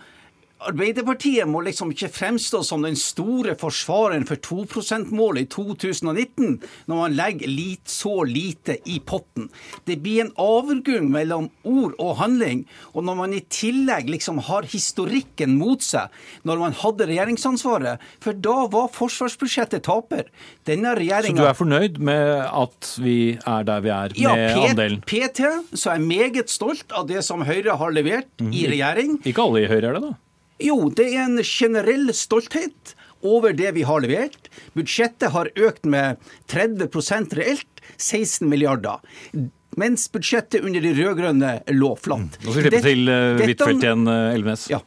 Speaker 10: Arbeiderpartiet må liksom ikke fremstå som den store forsvareren for 2 %-målet i 2019, når man legger lit, så lite i potten. Det blir en avgrunn mellom ord og handling. Og når man i tillegg liksom har historikken mot seg, når man hadde regjeringsansvaret, for da var forsvarsbudsjettet taper.
Speaker 2: Denne regjeringa Så du er fornøyd med at vi er der vi er med ja, andelen?
Speaker 10: Ja, PT så er jeg meget stolt av det som Høyre har levert mm. i regjering.
Speaker 2: Ikke alle i Høyre er det, da?
Speaker 10: Jo, det er en generell stolthet over det vi har levert. Budsjettet har økt med 30% reelt, 16 milliarder. Mens budsjettet under de rød-grønne lå flatt.
Speaker 2: Nå skal vi slippe til uh, Huitfeldt igjen, uh, Elvenes.
Speaker 10: Ja.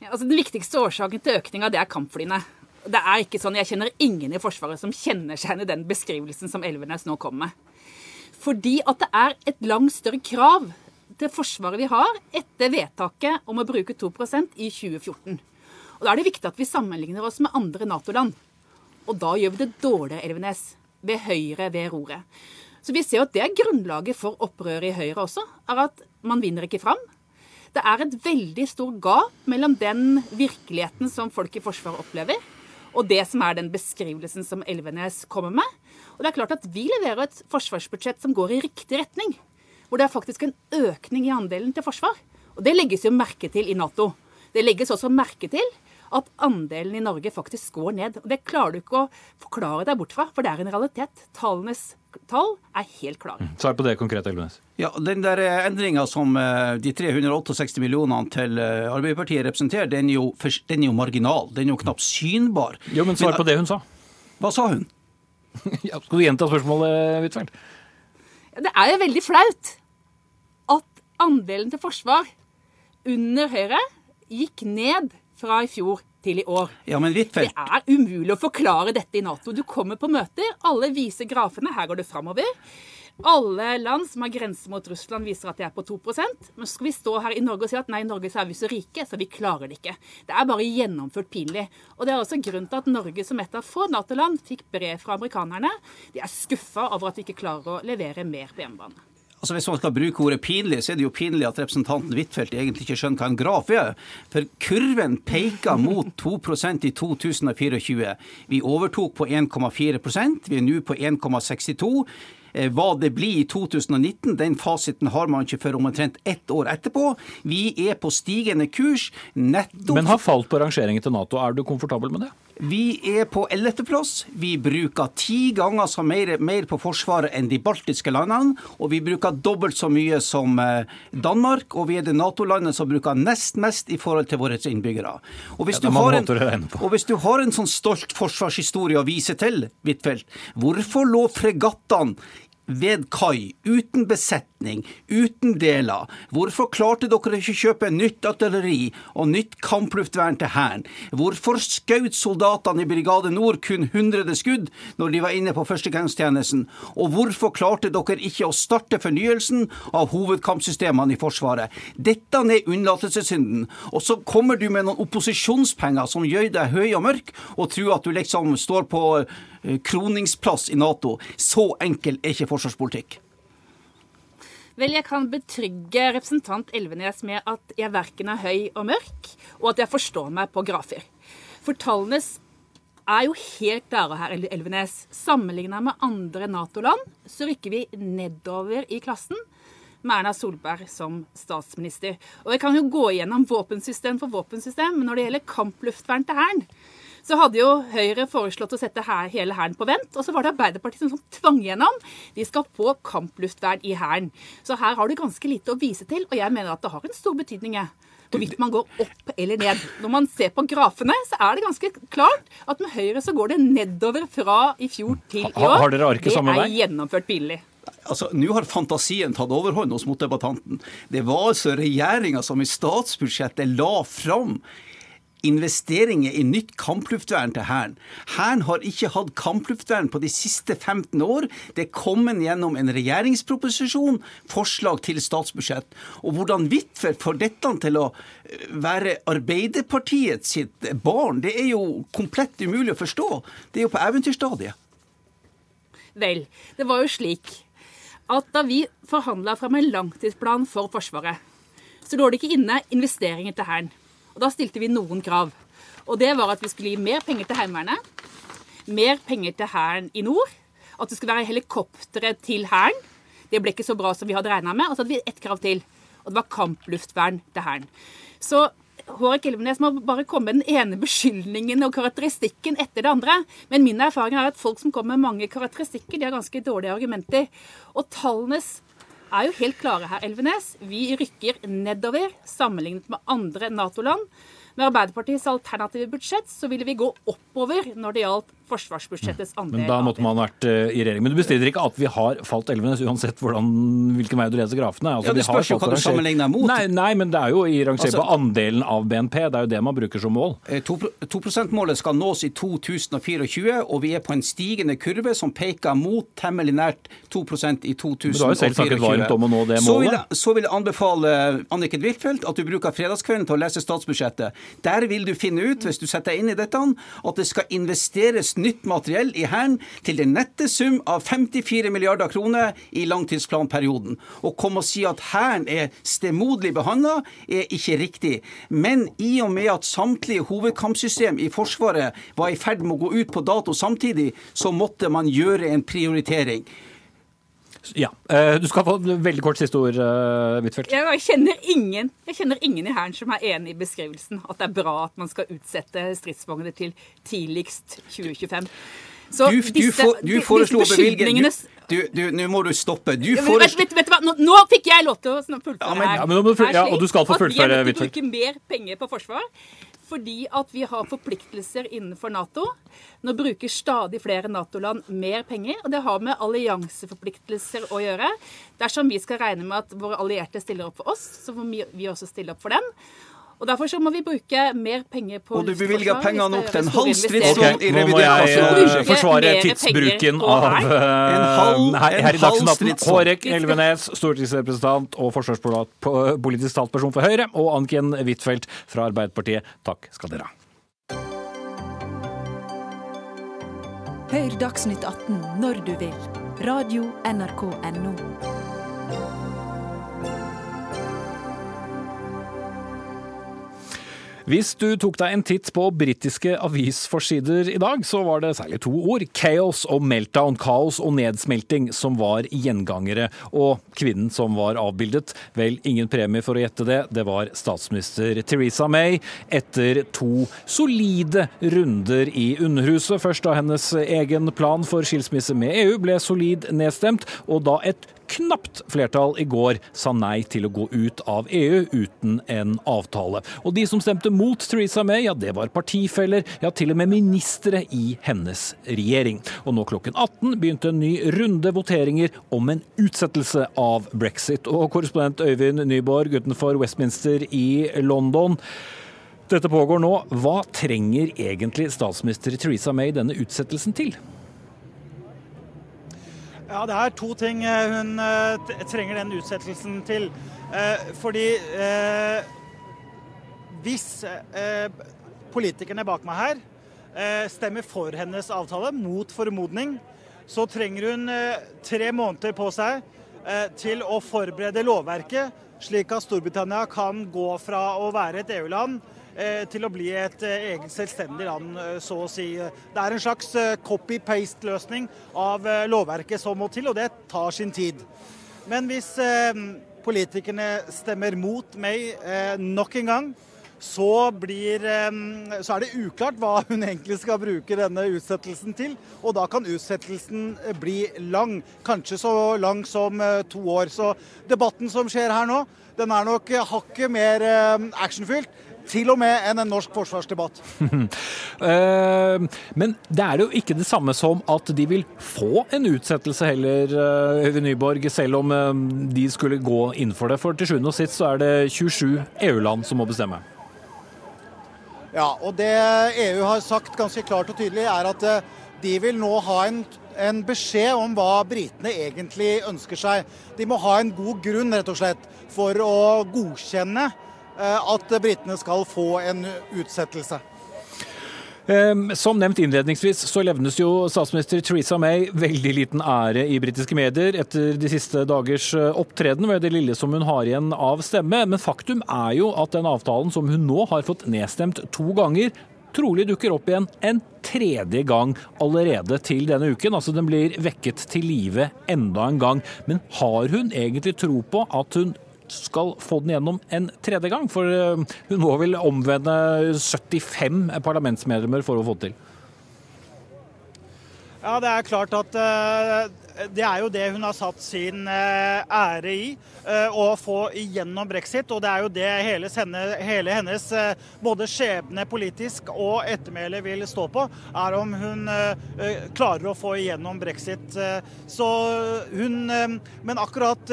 Speaker 9: ja. altså Den viktigste årsaken til økninga er kampflyene. Det er ikke sånn, Jeg kjenner ingen i Forsvaret som kjenner seg igjen i den beskrivelsen som Elvenes nå kom med. Fordi at det er et langt større krav til Forsvaret vi har etter vedtaket om å bruke 2% i 2014. Og Da er det viktig at vi sammenligner oss med andre Nato-land. Og da gjør vi det dårligere, Elvenes, ved Høyre ved roret. Så vi ser at det er grunnlaget for opprøret i Høyre også, er at man vinner ikke fram. Det er et veldig stort gap mellom den virkeligheten som folk i Forsvaret opplever, og det som er den beskrivelsen som Elvenes kommer med. Og det er klart at Vi leverer et forsvarsbudsjett som går i riktig retning hvor det er faktisk en økning i andelen til forsvar. Og Det legges jo merke til i Nato. Det legges også merke til at andelen i Norge faktisk går ned. Og Det klarer du ikke å forklare deg bort fra, for det er en realitet. Tallenes tall er helt klare. Mm.
Speaker 2: Svar på det konkret, Elvenes.
Speaker 10: Ja, Den der eh, endringa som eh, de 368 millionene til eh, Arbeiderpartiet representerer, den er, jo, den er jo marginal. Den er jo knapt synbar.
Speaker 2: Jo, men svar på det hun sa.
Speaker 10: Hva sa hun?
Speaker 2: ja, skal du gjenta spørsmålet, Huitfeldt?
Speaker 9: Det er jo veldig flaut at andelen til forsvar under Høyre gikk ned fra i fjor til i år.
Speaker 10: Ja, men Wittfeldt...
Speaker 9: Det er umulig å forklare dette i Nato. Du kommer på møter, alle viser grafene, her går det framover. Alle land som har grense mot Russland, viser at de er på 2% Men skal vi stå her i Norge og si at nei, i Norge så er vi så rike, så vi klarer det ikke. Det er bare gjennomført pinlig. Og det er også grunnen til at Norge som et av få Nato-land fikk brev fra amerikanerne. De er skuffa over at vi ikke klarer å levere mer på hjemmebane.
Speaker 10: Altså Hvis man skal bruke ordet pinlig, så er det jo pinlig at representanten Huitfeldt egentlig ikke skjønner hva en graf er. For kurven peker mot 2% i 2024. Vi overtok på 1,4% vi er nå på 1,62 Eh, hva det blir i 2019, den fasiten har man ikke før omtrent ett år etterpå. Vi er på stigende kurs. nettopp...
Speaker 2: Men har falt på rangeringen til Nato. Er du komfortabel med det?
Speaker 10: Vi er på 11.-plass. Vi bruker ti ganger så mer, mer, på Forsvaret enn de baltiske landene. Og vi bruker dobbelt så mye som eh, Danmark. Og vi er det Nato-landet som bruker nest mest i forhold til våre innbyggere. Og hvis, ja, en, og hvis, du har en sånn stolt forsvarshistorie å vise til, Huitfeldt, hvorfor lå fregattene ved kai, uten besetning, uten deler. Hvorfor klarte dere ikke kjøpe nytt artilleri og nytt kampluftvern til Hæren? Hvorfor skjøt soldatene i Brigade Nord kun 100 skudd når de var inne på førstegangstjenesten? Og hvorfor klarte dere ikke å starte fornyelsen av hovedkampsystemene i Forsvaret? Dette er unnlatelsessynden. Og så kommer du med noen opposisjonspenger som gjør deg høy og mørk, og tror at du liksom står på kroningsplass i Nato. Så enkel er ikke forsvarspolitikk.
Speaker 9: Vel, jeg kan betrygge representant Elvenes med at jeg verken er høy og mørk, og at jeg forstår meg på grafer. For tallenes er jo helt klare her, Elvenes. Sammenligna med andre Nato-land så rykker vi nedover i klassen med Erna Solberg som statsminister. Og jeg kan jo gå igjennom våpensystem for våpensystem, men når det gjelder kampluftvern til Hæren, så hadde jo Høyre foreslått å sette her, hele Hæren på vent. Og så var det Arbeiderpartiet som, som tvang gjennom. De skal få kampluftvern i Hæren. Så her har du ganske lite å vise til, og jeg mener at det har en stor betydning. Hvorvidt man går opp eller ned. Når man ser på grafene, så er det ganske klart at med Høyre så går det nedover fra i fjor til i år.
Speaker 2: Har dere arket samme
Speaker 9: vei? Det er gjennomført pinlig.
Speaker 10: Altså, Nå har fantasien tatt overhånd hos motdebattanten. Det var altså regjeringa som i statsbudsjettet la fram investeringer i nytt kampluftvern til Hæren. Hæren har ikke hatt kampluftvern på de siste 15 år. Det er kommet gjennom en regjeringsproposisjon, forslag til statsbudsjett. Og hvordan Huitfeldt får dette til å eh, være Arbeiderpartiet sitt barn, det er jo komplett umulig å forstå. Det er jo på eventyrstadiet.
Speaker 9: Vel, det var jo slik at da vi forhandla fram en langtidsplan for Forsvaret, så lå det ikke inne investeringer til Hæren. Og Da stilte vi noen krav. Og det var at vi skulle gi mer penger til Heimevernet, mer penger til Hæren i nord, at det skulle være helikoptre til Hæren. Det ble ikke så bra som vi hadde regna med. Og så hadde vi ett krav til, og det var kampluftvern til Hæren. Så Hårek Elvenes må bare komme med den ene beskyldningen og karakteristikken etter det andre. Men min erfaring er at folk som kommer med mange karakteristikker, de har ganske dårlige argumenter. Og tallenes er jo helt klare her, Elvenes. Vi rykker nedover sammenlignet med andre Nato-land. Med Arbeiderpartiets alternative budsjett så ville vi gå oppover når det gjaldt forsvarsbudsjettets andel.
Speaker 2: Men da måtte man vært uh, i regjering. Men du bestrider ikke at vi har falt Elvenes, uansett hvordan, hvilken vei du leser grafene?
Speaker 10: Altså, ja, Det spørs jo hva du sammenligner mot.
Speaker 2: Nei, nei, men det er jo i rangert altså, på andelen av BNP. Det er jo det man bruker som mål.
Speaker 10: 2%-målet eh, skal nås i 2024, og vi er på en stigende kurve som peker mot temmelig nært 2% i 2024. Men du har jo selv snakket
Speaker 2: varmt om å nå det målet.
Speaker 10: Så vil jeg, så vil jeg anbefale Anniken Huitfeldt at du bruker fredagskvelden til å lese statsbudsjettet. Der vil du finne ut, hvis du setter deg inn i dette, at det skal investeres nytt materiell i Hæren til den nette sum av 54 milliarder kroner i langtidsplanperioden. Å komme og si at Hæren er stemoderlig behandla, er ikke riktig. Men i og med at samtlige hovedkampsystem i Forsvaret var i ferd med å gå ut på dato samtidig, så måtte man gjøre en prioritering.
Speaker 2: Ja. Eh, du skal få veldig kort siste ord, eh, Huitfeldt.
Speaker 9: Jeg kjenner ingen jeg kjenner ingen i Hæren som er enig i beskrivelsen at det er bra at man skal utsette stridsvogner til tidligst 2025.
Speaker 10: Så du, du, for, du foreslo å bevilge Nå må du stoppe. Du foreslo...
Speaker 9: vet, vet, vet, nå, nå, fikk jeg lov til å fullføre
Speaker 2: ja, men, ja, men, ja, og du skal få fullføre,
Speaker 9: Huitfeldt. At vi er nødt til å bruke mer penger på forsvar fordi at vi har forpliktelser innenfor Nato. Nå bruker stadig flere Nato-land mer penger, og det har med allianseforpliktelser å gjøre. Dersom vi skal regne med at våre allierte stiller opp for oss, så må vi også stille opp for dem. Og Derfor så må vi bruke mer penger på
Speaker 10: Og du bevilger pengene opp til en halv stridsvogn i revidert
Speaker 2: nasjonal Nå må jeg forsvare tidsbruken av uh, her, her i Dagsnytt Hårek Elvenes, stortingsrepresentant og forsvarspolitisk talsperson for Høyre, og Anniken Huitfeldt fra Arbeiderpartiet. Takk skal dere ha.
Speaker 11: Hør Dagsnytt 18 når du vil. Radio NRK Radio.nrk.no.
Speaker 2: Hvis du tok deg en titt på britiske avisforsider i dag, så var det særlig to ord. Chaos og meltdown. Kaos og nedsmelting som var gjengangere. Og kvinnen som var avbildet, vel, ingen premie for å gjette det. Det var statsminister Theresa May etter to solide runder i Underhuset. Først da hennes egen plan for skilsmisse med EU ble solid nedstemt, og da et knapt flertall i går sa nei til å gå ut av EU uten en avtale. Og de som stemte mot Theresa May, ja det var partifeller, ja til og med ministre i hennes regjering. Og nå klokken 18 begynte en ny runde voteringer om en utsettelse av brexit. Og korrespondent Øyvind Nyborg utenfor Westminster i London. Dette pågår nå. Hva trenger egentlig statsminister Theresa May denne utsettelsen til?
Speaker 12: Ja, Det er to ting eh, hun eh, trenger den utsettelsen til. Eh, fordi hvis politikerne bak meg her stemmer for hennes avtale, mot formodning, så trenger hun tre måneder på seg til å forberede lovverket, slik at Storbritannia kan gå fra å være et EU-land til å bli et eh, eget selvstendig land, eh, så å si. Det er en slags copy-paste-løsning av lovverket som må til, og det tar sin tid. Men hvis politikerne stemmer mot meg nok en gang, så, blir, så, er det uklart hva hun egentlig skal bruke denne utsettelsen til. Og da kan utsettelsen bli lang. Kanskje så lang som to år. Så debatten som skjer her nå, den er nok hakket mer actionfylt til og med enn en norsk forsvarsdebatt.
Speaker 2: Eh, men det er jo ikke det samme som at de vil få en utsettelse heller, eh, Øyvind Nyborg, selv om eh, de skulle gå inn for det. For til sjuende og sist så er det 27 EU-land som må bestemme.
Speaker 12: Ja, og det EU har sagt ganske klart og tydelig, er at de vil nå ha en, en beskjed om hva britene egentlig ønsker seg. De må ha en god grunn, rett og slett, for å godkjenne at britene skal få en utsettelse.
Speaker 2: Som nevnt innledningsvis så levnes jo statsminister Theresa May veldig liten ære i britiske medier etter de siste dagers eh, opptreden ved det lille som hun har igjen av stemme. Men faktum er jo at den avtalen som hun nå har fått nedstemt to ganger, trolig dukker opp igjen en tredje gang allerede til denne uken. Altså Den blir vekket til live enda en gang. Men har hun egentlig tro på at hun skal få den gjennom en tredje gang. For eh, hun må vel omvende 75 parlamentsmedlemmer for å få det til?
Speaker 12: Ja, det er klart at uh, det er jo det hun har satt sin uh, ære i. Uh, å få igjennom brexit. Og det er jo det hele, hele hennes både skjebne politisk og ettermæle vil stå på. Er om hun klarer å få igjennom brexit. så hun Men akkurat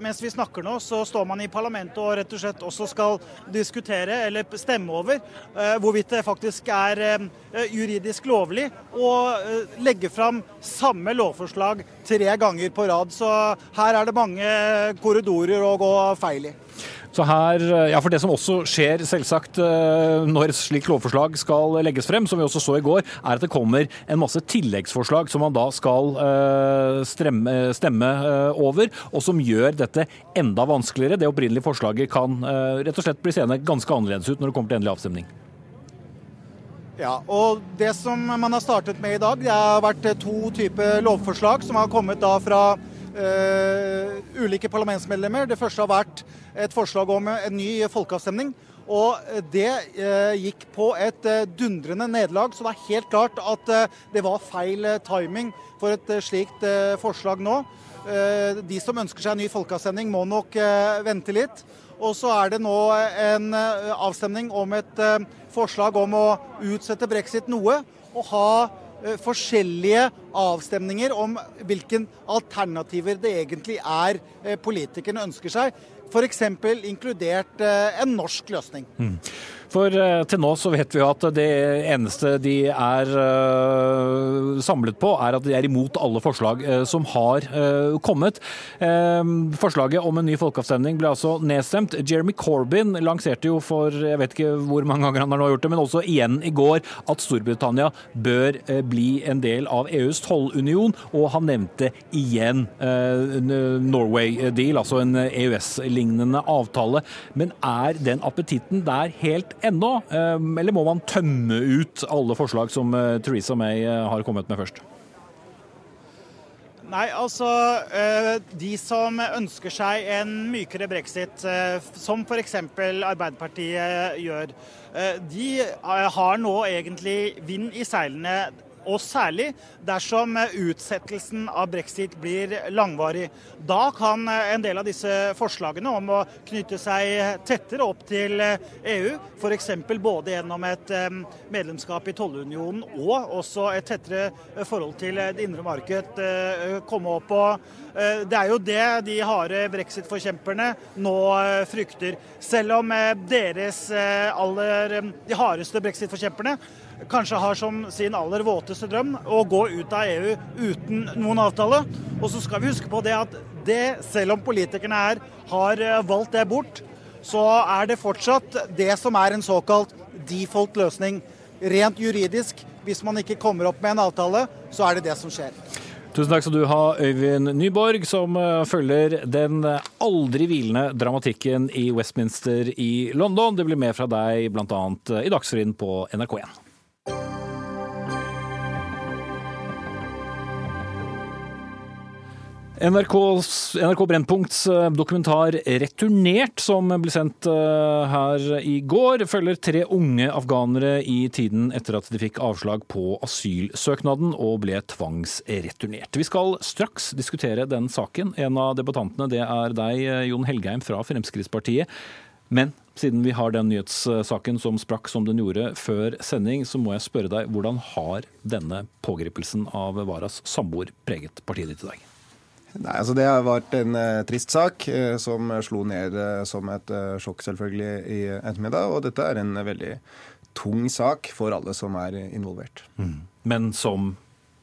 Speaker 12: mens vi snakker nå, så står man i parlamentet og rett og slett også skal diskutere, eller stemme over, hvorvidt det faktisk er juridisk lovlig å legge fram samme lovforslag tre ganger på rad. Så her er det mange korridorer å gå feil i.
Speaker 2: Så her, ja For det som også skjer selvsagt eh, når et slikt lovforslag skal legges frem, som vi også så i går, er at det kommer en masse tilleggsforslag som man da skal eh, stemme, stemme eh, over, og som gjør dette enda vanskeligere. Det opprinnelige forslaget kan rett og slett bli seende ganske annerledes ut når det kommer til endelig avstemning.
Speaker 12: Ja, og Det som man har startet med i dag, det har vært to typer lovforslag som har kommet da fra uh, ulike parlamentsmedlemmer. Det første har vært et forslag om en ny folkeavstemning. Og det eh, gikk på et eh, dundrende nederlag, så det er helt klart at det var feil timing for et slikt forslag nå. De som ønsker seg en ny folkeavstemning, må nok vente litt. Og så er det nå en avstemning om et forslag om å utsette brexit noe og ha eh, forskjellige avstemninger om hvilke alternativer det egentlig er eh, politikerne ønsker seg. F.eks. inkludert eh, en norsk løsning. Mm.
Speaker 2: For eh, til nå så vet vi jo at det eneste de er uh, samlet på, er at de er imot alle forslag uh, som har kommet. forslaget om en ny folkeavstemning ble altså nedstemt. Jeremy Corbyn lanserte jo for jeg vet ikke hvor mange ganger han har nå gjort det, men også igjen i går at Storbritannia bør bli en del av EUs tollunion, og han nevnte igjen Norway Deal, altså en EØS-linje brexit-lignende avtale. Men er den appetitten der helt ennå, eller må man tømme ut alle forslag som Theresa May har kommet med først?
Speaker 12: Nei, altså De som ønsker seg en mykere brexit, som f.eks. Arbeiderpartiet gjør, de har nå egentlig vind i seilene og særlig dersom utsettelsen av brexit blir langvarig. Da kan en del av disse forslagene om å knytte seg tettere opp til EU, f.eks. både gjennom et medlemskap i tollunionen og også et tettere forhold til det indre marked, komme opp. Og det er jo det de harde brexit-forkjemperne nå frykter. Selv om deres aller de hardeste brexit-forkjemperne kanskje har som sin aller våteste drøm å gå ut av EU uten noen avtale. Og så skal vi huske på det at det, selv om politikerne her har eh, valgt det bort, så er det fortsatt det som er en såkalt default løsning. Rent juridisk, hvis man ikke kommer opp med en avtale, så er det det som skjer.
Speaker 2: Tusen takk skal du ha, Øyvind Nyborg, som eh, følger den aldri hvilende dramatikken i Westminster i London. Det blir mer fra deg bl.a. i Dagsrevyen på NRK1. NRKs, NRK Brennpunkts eh, dokumentar 'Returnert', som ble sendt eh, her i går, følger tre unge afghanere i tiden etter at de fikk avslag på asylsøknaden og ble tvangsreturnert. Vi skal straks diskutere den saken. En av debattantene det er deg, eh, Jon Helgheim fra Fremskrittspartiet. Men siden vi har den nyhetssaken som sprakk som den gjorde før sending, så må jeg spørre deg hvordan har denne pågripelsen av Varas samboer preget partiet ditt i dag?
Speaker 13: Nei, altså Det har vært en uh, trist sak uh, som slo ned uh, som et sjokk selvfølgelig i ettermiddag. Og dette er en veldig tung sak for alle som er involvert.
Speaker 2: Mm. Men som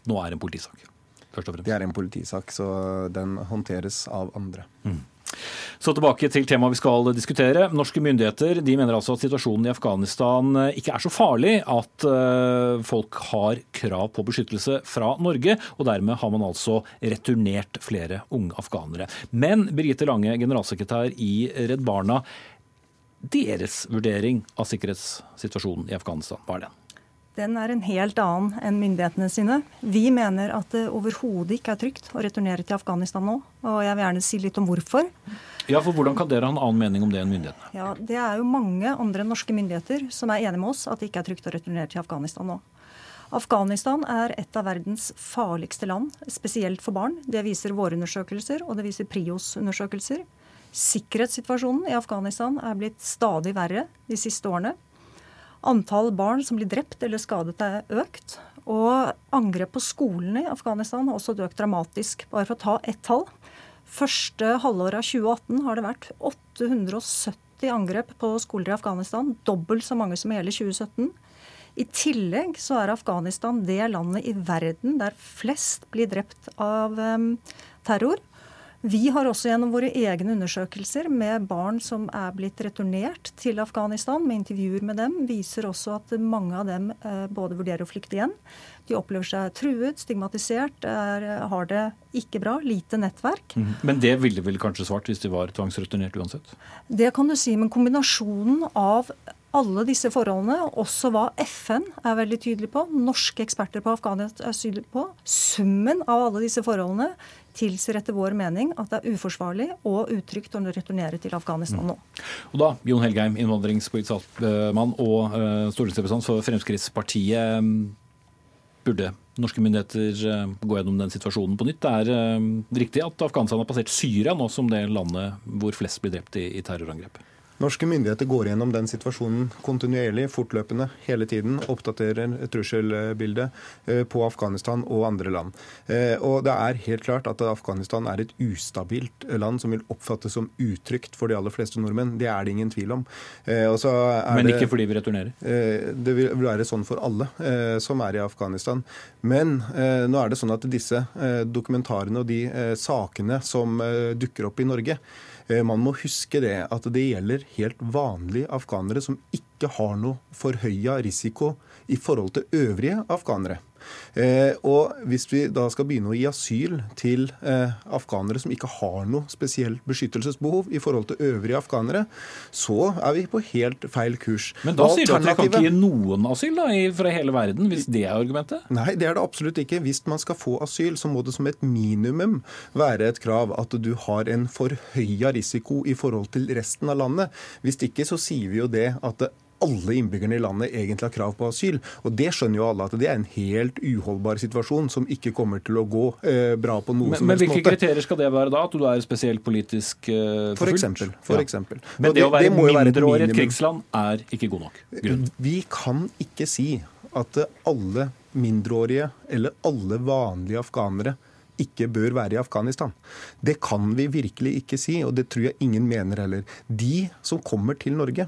Speaker 2: nå er en politisak? først og fremst.
Speaker 13: Det er en politisak, så den håndteres av andre. Mm.
Speaker 2: Så tilbake til temaet vi skal diskutere. Norske myndigheter de mener altså at situasjonen i Afghanistan eh, ikke er så farlig at eh, folk har krav på beskyttelse fra Norge, og dermed har man altså returnert flere unge afghanere. Men Birgitte Lange, generalsekretær i Redd Barna, deres vurdering av sikkerhetssituasjonen i Afghanistan, hva er den?
Speaker 14: Den er en helt annen enn myndighetene sine. Vi mener at det overhodet ikke er trygt å returnere til Afghanistan nå. Og jeg vil gjerne si litt om hvorfor.
Speaker 2: Ja, for Hvordan kan dere ha en annen mening om det enn myndighetene?
Speaker 14: Ja, Det er jo mange andre norske myndigheter som er enige med oss at det ikke er trygt å returnere til Afghanistan nå. Afghanistan er et av verdens farligste land, spesielt for barn. Det viser våre undersøkelser, og det viser Prios undersøkelser. Sikkerhetssituasjonen i Afghanistan er blitt stadig verre de siste årene. Antall barn som blir drept eller skadet, er økt. Og angrep på skolene i Afghanistan har også økt dramatisk. Bare for å ta ett tall. Første halvår av 2018 har det vært 870 angrep på skoler i Afghanistan. Dobbelt så mange som i hele 2017. I tillegg så er Afghanistan det landet i verden der flest blir drept av um, terror. Vi har også gjennom våre egne undersøkelser med barn som er blitt returnert til Afghanistan, med intervjuer med dem, viser også at mange av dem eh, både vurderer å flykte igjen. De opplever seg truet, stigmatisert, er, har det ikke bra, lite nettverk.
Speaker 2: Mm. Men det ville vel kanskje svart hvis de var tvangsreturnert uansett?
Speaker 14: Det kan du si, men kombinasjonen av alle disse forholdene, også hva FN er veldig tydelig på, norske eksperter på Afghanistan er tydelige på, summen av alle disse forholdene tilsier etter vår mening at det er uforsvarlig og utrygt å returnere til Afghanistan nå. Mm.
Speaker 2: Og da, Jon Helgheim, innvandringspolitisk mann og uh, stortingsrepresentant for Fremskrittspartiet. Mm, burde norske myndigheter uh, gå gjennom den situasjonen på nytt? Det er uh, riktig at Afghanistan har passert Syria nå som det landet hvor flest blir drept i, i terrorangrep?
Speaker 13: Norske myndigheter går gjennom den situasjonen kontinuerlig, fortløpende, hele tiden. Oppdaterer trusselbildet eh, på Afghanistan og andre land. Eh, og det er helt klart at Afghanistan er et ustabilt land som vil oppfattes som utrygt for de aller fleste nordmenn. Det er det ingen tvil om.
Speaker 2: Eh, Men ikke fordi vi returnerer?
Speaker 13: Det vil være sånn for alle som er i Afghanistan. Men nå er det sånn at disse dokumentarene og de sakene som dukker opp i Norge, man må huske det at det gjelder helt vanlige afghanere som ikke har noe forhøya risiko i forhold til øvrige afghanere. Eh, og hvis vi da skal begynne å gi asyl til eh, afghanere som ikke har noe spesielt beskyttelsesbehov i forhold til øvrige afghanere, så er vi på helt feil kurs.
Speaker 2: Men da sier du at dere kan ikke gi noen asyl da, fra hele verden, hvis det er argumentet?
Speaker 13: Nei, det er det absolutt ikke. Hvis man skal få asyl, så må det som et minimum være et krav at du har en forhøya risiko i forhold til resten av landet. Hvis ikke så sier vi jo det at alle innbyggerne i landet egentlig har krav på asyl. Og Det skjønner jo alle at det er en helt uholdbar situasjon som ikke kommer til å gå eh, bra på noe
Speaker 2: men,
Speaker 13: som
Speaker 2: men hvilke
Speaker 13: måte.
Speaker 2: kriterier skal det være da? At du er spesielt politisk eh,
Speaker 13: For eksempel. For
Speaker 2: Ja.
Speaker 13: eksempel.
Speaker 2: Men
Speaker 13: det,
Speaker 2: det, å være mindreårig i et krigsland er ikke god nok grunn.
Speaker 13: Vi kan ikke si at alle mindreårige eller alle vanlige afghanere ikke bør være i Afghanistan. Det kan vi virkelig ikke si, og det tror jeg ingen mener heller. De som kommer til Norge,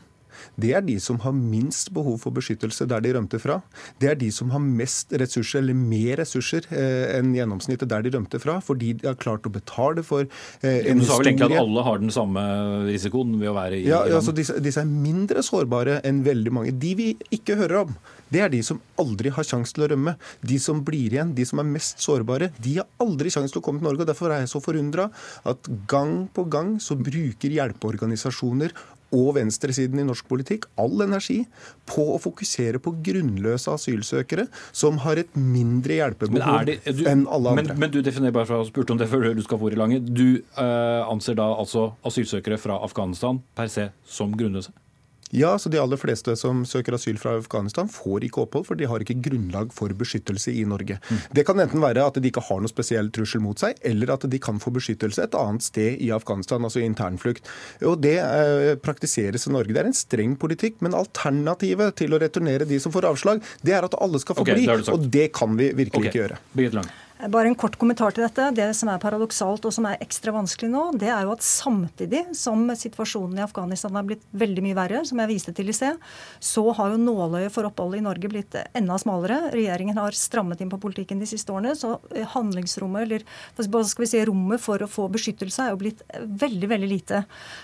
Speaker 13: det er de som har minst behov for beskyttelse der de rømte fra. Det er de som har mest ressurser, eller mer ressurser eh, enn gjennomsnittet der de rømte fra, fordi de har klart å betale for eh, en
Speaker 2: Du sa vel egentlig at alle har den samme risikoen ved å være i
Speaker 13: Ja,
Speaker 2: i
Speaker 13: altså disse, disse er mindre sårbare enn veldig mange. De vi ikke hører om, det er de som aldri har sjanse til å rømme. De som blir igjen, de som er mest sårbare, de har aldri sjanse til å komme til Norge. og Derfor er jeg så forundra at gang på gang så bruker hjelpeorganisasjoner og venstresiden i norsk politikk all energi på å fokusere på grunnløse asylsøkere som har et mindre
Speaker 2: Men,
Speaker 13: hjelpebehov
Speaker 2: det, du,
Speaker 13: enn alle andre.
Speaker 2: men du definerer bare for å ha spurt om det før du skal få ordet, Lange. Du øh, anser da altså asylsøkere fra Afghanistan per se som grunnløse?
Speaker 13: Ja, så De aller fleste som søker asyl fra Afghanistan, får ikke opphold, for de har ikke grunnlag for beskyttelse i Norge. Det kan enten være at de ikke har noe spesiell trussel mot seg, eller at de kan få beskyttelse et annet sted i Afghanistan, altså internflukt. Og Det eh, praktiseres i Norge. Det er en streng politikk, men alternativet til å returnere de som får avslag, det er at alle skal få
Speaker 2: okay,
Speaker 13: bli.
Speaker 2: det.
Speaker 13: Og det kan vi virkelig
Speaker 2: okay.
Speaker 13: ikke gjøre.
Speaker 2: Lange.
Speaker 14: Bare en kort kommentar til dette. Det som er paradoksalt og som er ekstra vanskelig nå, det er jo at samtidig som situasjonen i Afghanistan er blitt veldig mye verre, som jeg viste til i sted, så har jo nåløyet for oppholdet i Norge blitt enda smalere. Regjeringen har strammet inn på politikken de siste årene, så handlingsrommet, eller hva skal vi si, rommet for å få beskyttelse er jo blitt veldig, veldig lite.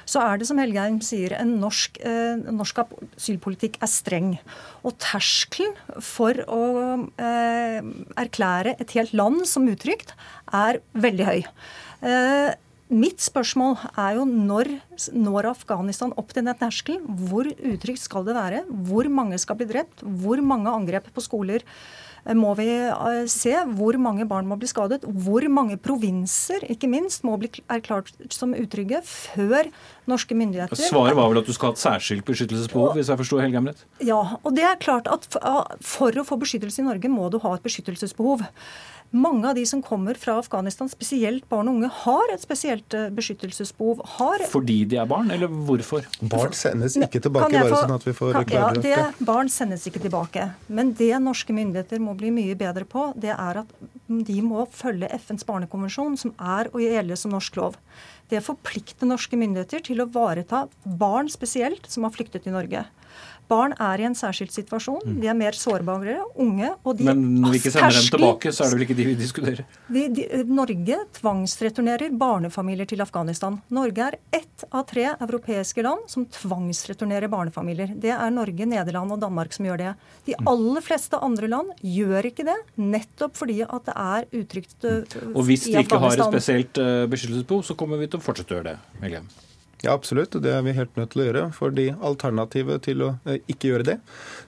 Speaker 14: Så er det som Helgeheim sier, en norsk, eh, norsk asylpolitikk er streng. Og terskelen for å eh, erklære et helt land som uttrykt, er veldig høy. Eh, Mitt spørsmål er jo når når Afghanistan opp til den terskelen? Hvor utrygt skal det være? Hvor mange skal bli drept? Hvor mange angrep på skoler eh, må vi eh, se? Hvor mange barn må bli skadet? Hvor mange provinser, ikke minst, må bli erklært som utrygge før norske myndigheter
Speaker 2: Svaret var vel at du skal ha et særskilt beskyttelsesbehov, hvis jeg forsto Helgheim rett?
Speaker 14: Ja, og det er klart at for- for å få beskyttelse i Norge må du ha et beskyttelsesbehov. Mange av de som kommer fra Afghanistan, spesielt barn og unge, har et spesielt eh, beskyttelsesbehov. Har
Speaker 2: Fordi de er barn, eller hvorfor?
Speaker 13: Barn sendes ikke tilbake,
Speaker 14: jeg
Speaker 13: bare
Speaker 14: få-
Speaker 13: sånn at vi får
Speaker 14: kan- ja,
Speaker 13: klargjort
Speaker 14: det.
Speaker 13: det.
Speaker 14: Barn sendes ikke tilbake. Men det norske myndigheter må bli mye bedre på, det er at de må følge FNs barnekonvensjon, som er å gjelde som norsk lov. Det forplikter norske myndigheter til å vareta barn spesielt, som har flyktet til Norge. Barn er i en særskilt situasjon. De er mer sårbare, unge. og de
Speaker 2: Mm. Men når vi ikke sender dem tilbake, så er det vel ikke de vi diskuterer?
Speaker 14: de, de, Norge tvangsreturnerer barnefamilier til Afghanistan. Norge er ett av tre europeiske land som tvangsreturnerer barnefamilier. Det er Norge, Nederland og Danmark som gjør det. De
Speaker 2: Mm.
Speaker 14: aller fleste andre land gjør ikke det, nettopp fordi at det er utrygt Afghanistan.
Speaker 2: Og hvis de ikke har et spesielt eh, beskyttelsesbehov, så kommer vi til å fortsette å gjøre det. Helgheim.
Speaker 13: Ja, absolutt. og Det er vi helt nødt til å gjøre. fordi alternativet til å eh, ikke gjøre det,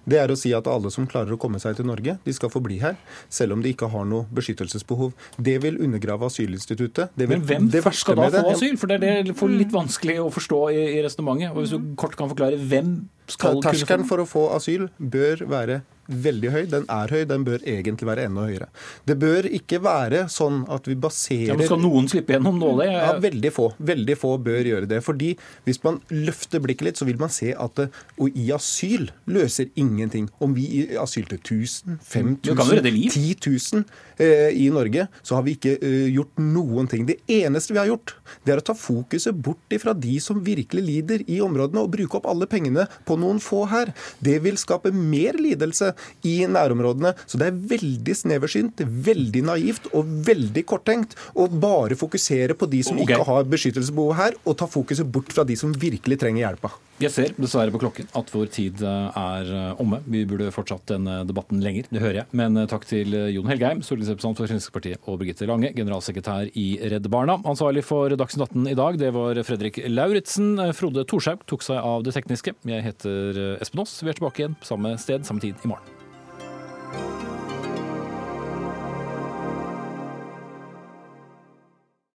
Speaker 13: det er å si at alle som klarer å komme seg til Norge, de skal få bli her, selv om de ikke har noe beskyttelsesbehov. Det vil undergrave asylinstituttet. Det vil,
Speaker 2: Men hvem
Speaker 13: det
Speaker 2: først skal da få
Speaker 13: det-
Speaker 2: asyl? For det er det for litt vanskelig å forstå i, i resonnementet. Og hvis du kort kan forklare hvem skal kunne få
Speaker 13: Terskelen for å få asyl bør være veldig høy. Den er høy, den bør egentlig være enda høyere. Det bør ikke være sånn at vi baserer
Speaker 2: ja, men Skal noen slippe gjennom nåløyet?
Speaker 13: Ja, veldig få. Veldig få bør gjøre det. Fordi hvis man løfter blikket litt, så vil man se at det, å gi asyl løser ingenting. Om vi gir asyl til 1000,
Speaker 2: Du kan jo
Speaker 13: 5000, 10 000 eh, i Norge, så har vi ikke eh, gjort noen ting. Det eneste vi har gjort, det er å ta fokuset bort ifra de som virkelig lider i områdene, og bruke opp alle pengene på noen få her. Det vil skape mer lidelse i nærområdene. Så det er veldig sneversynt, veldig naivt og veldig korttenkt å bare fokusere på de som
Speaker 2: okay.
Speaker 13: ikke har beskyttelsesbehov her, og ta fokuset bort fra de som virkelig trenger hjelpa.
Speaker 2: Jeg ser dessverre på klokken at vår tid eh, er eh, omme. Vi burde fortsatt denne debatten lenger, det hører jeg. Men eh, takk til Jon Helgheim, stortingsrepresentant for Fremskrittspartiet, og Birgitte Lange, generalsekretær i Redd Barna. Ansvarlig for Dagsnytt 18 i dag, det var Fredrik Lauritzen. Frode Thorshaug tok seg av det tekniske. Jeg heter Espen Aas. Vi er tilbake igjen på samme sted, samme tid i morgen.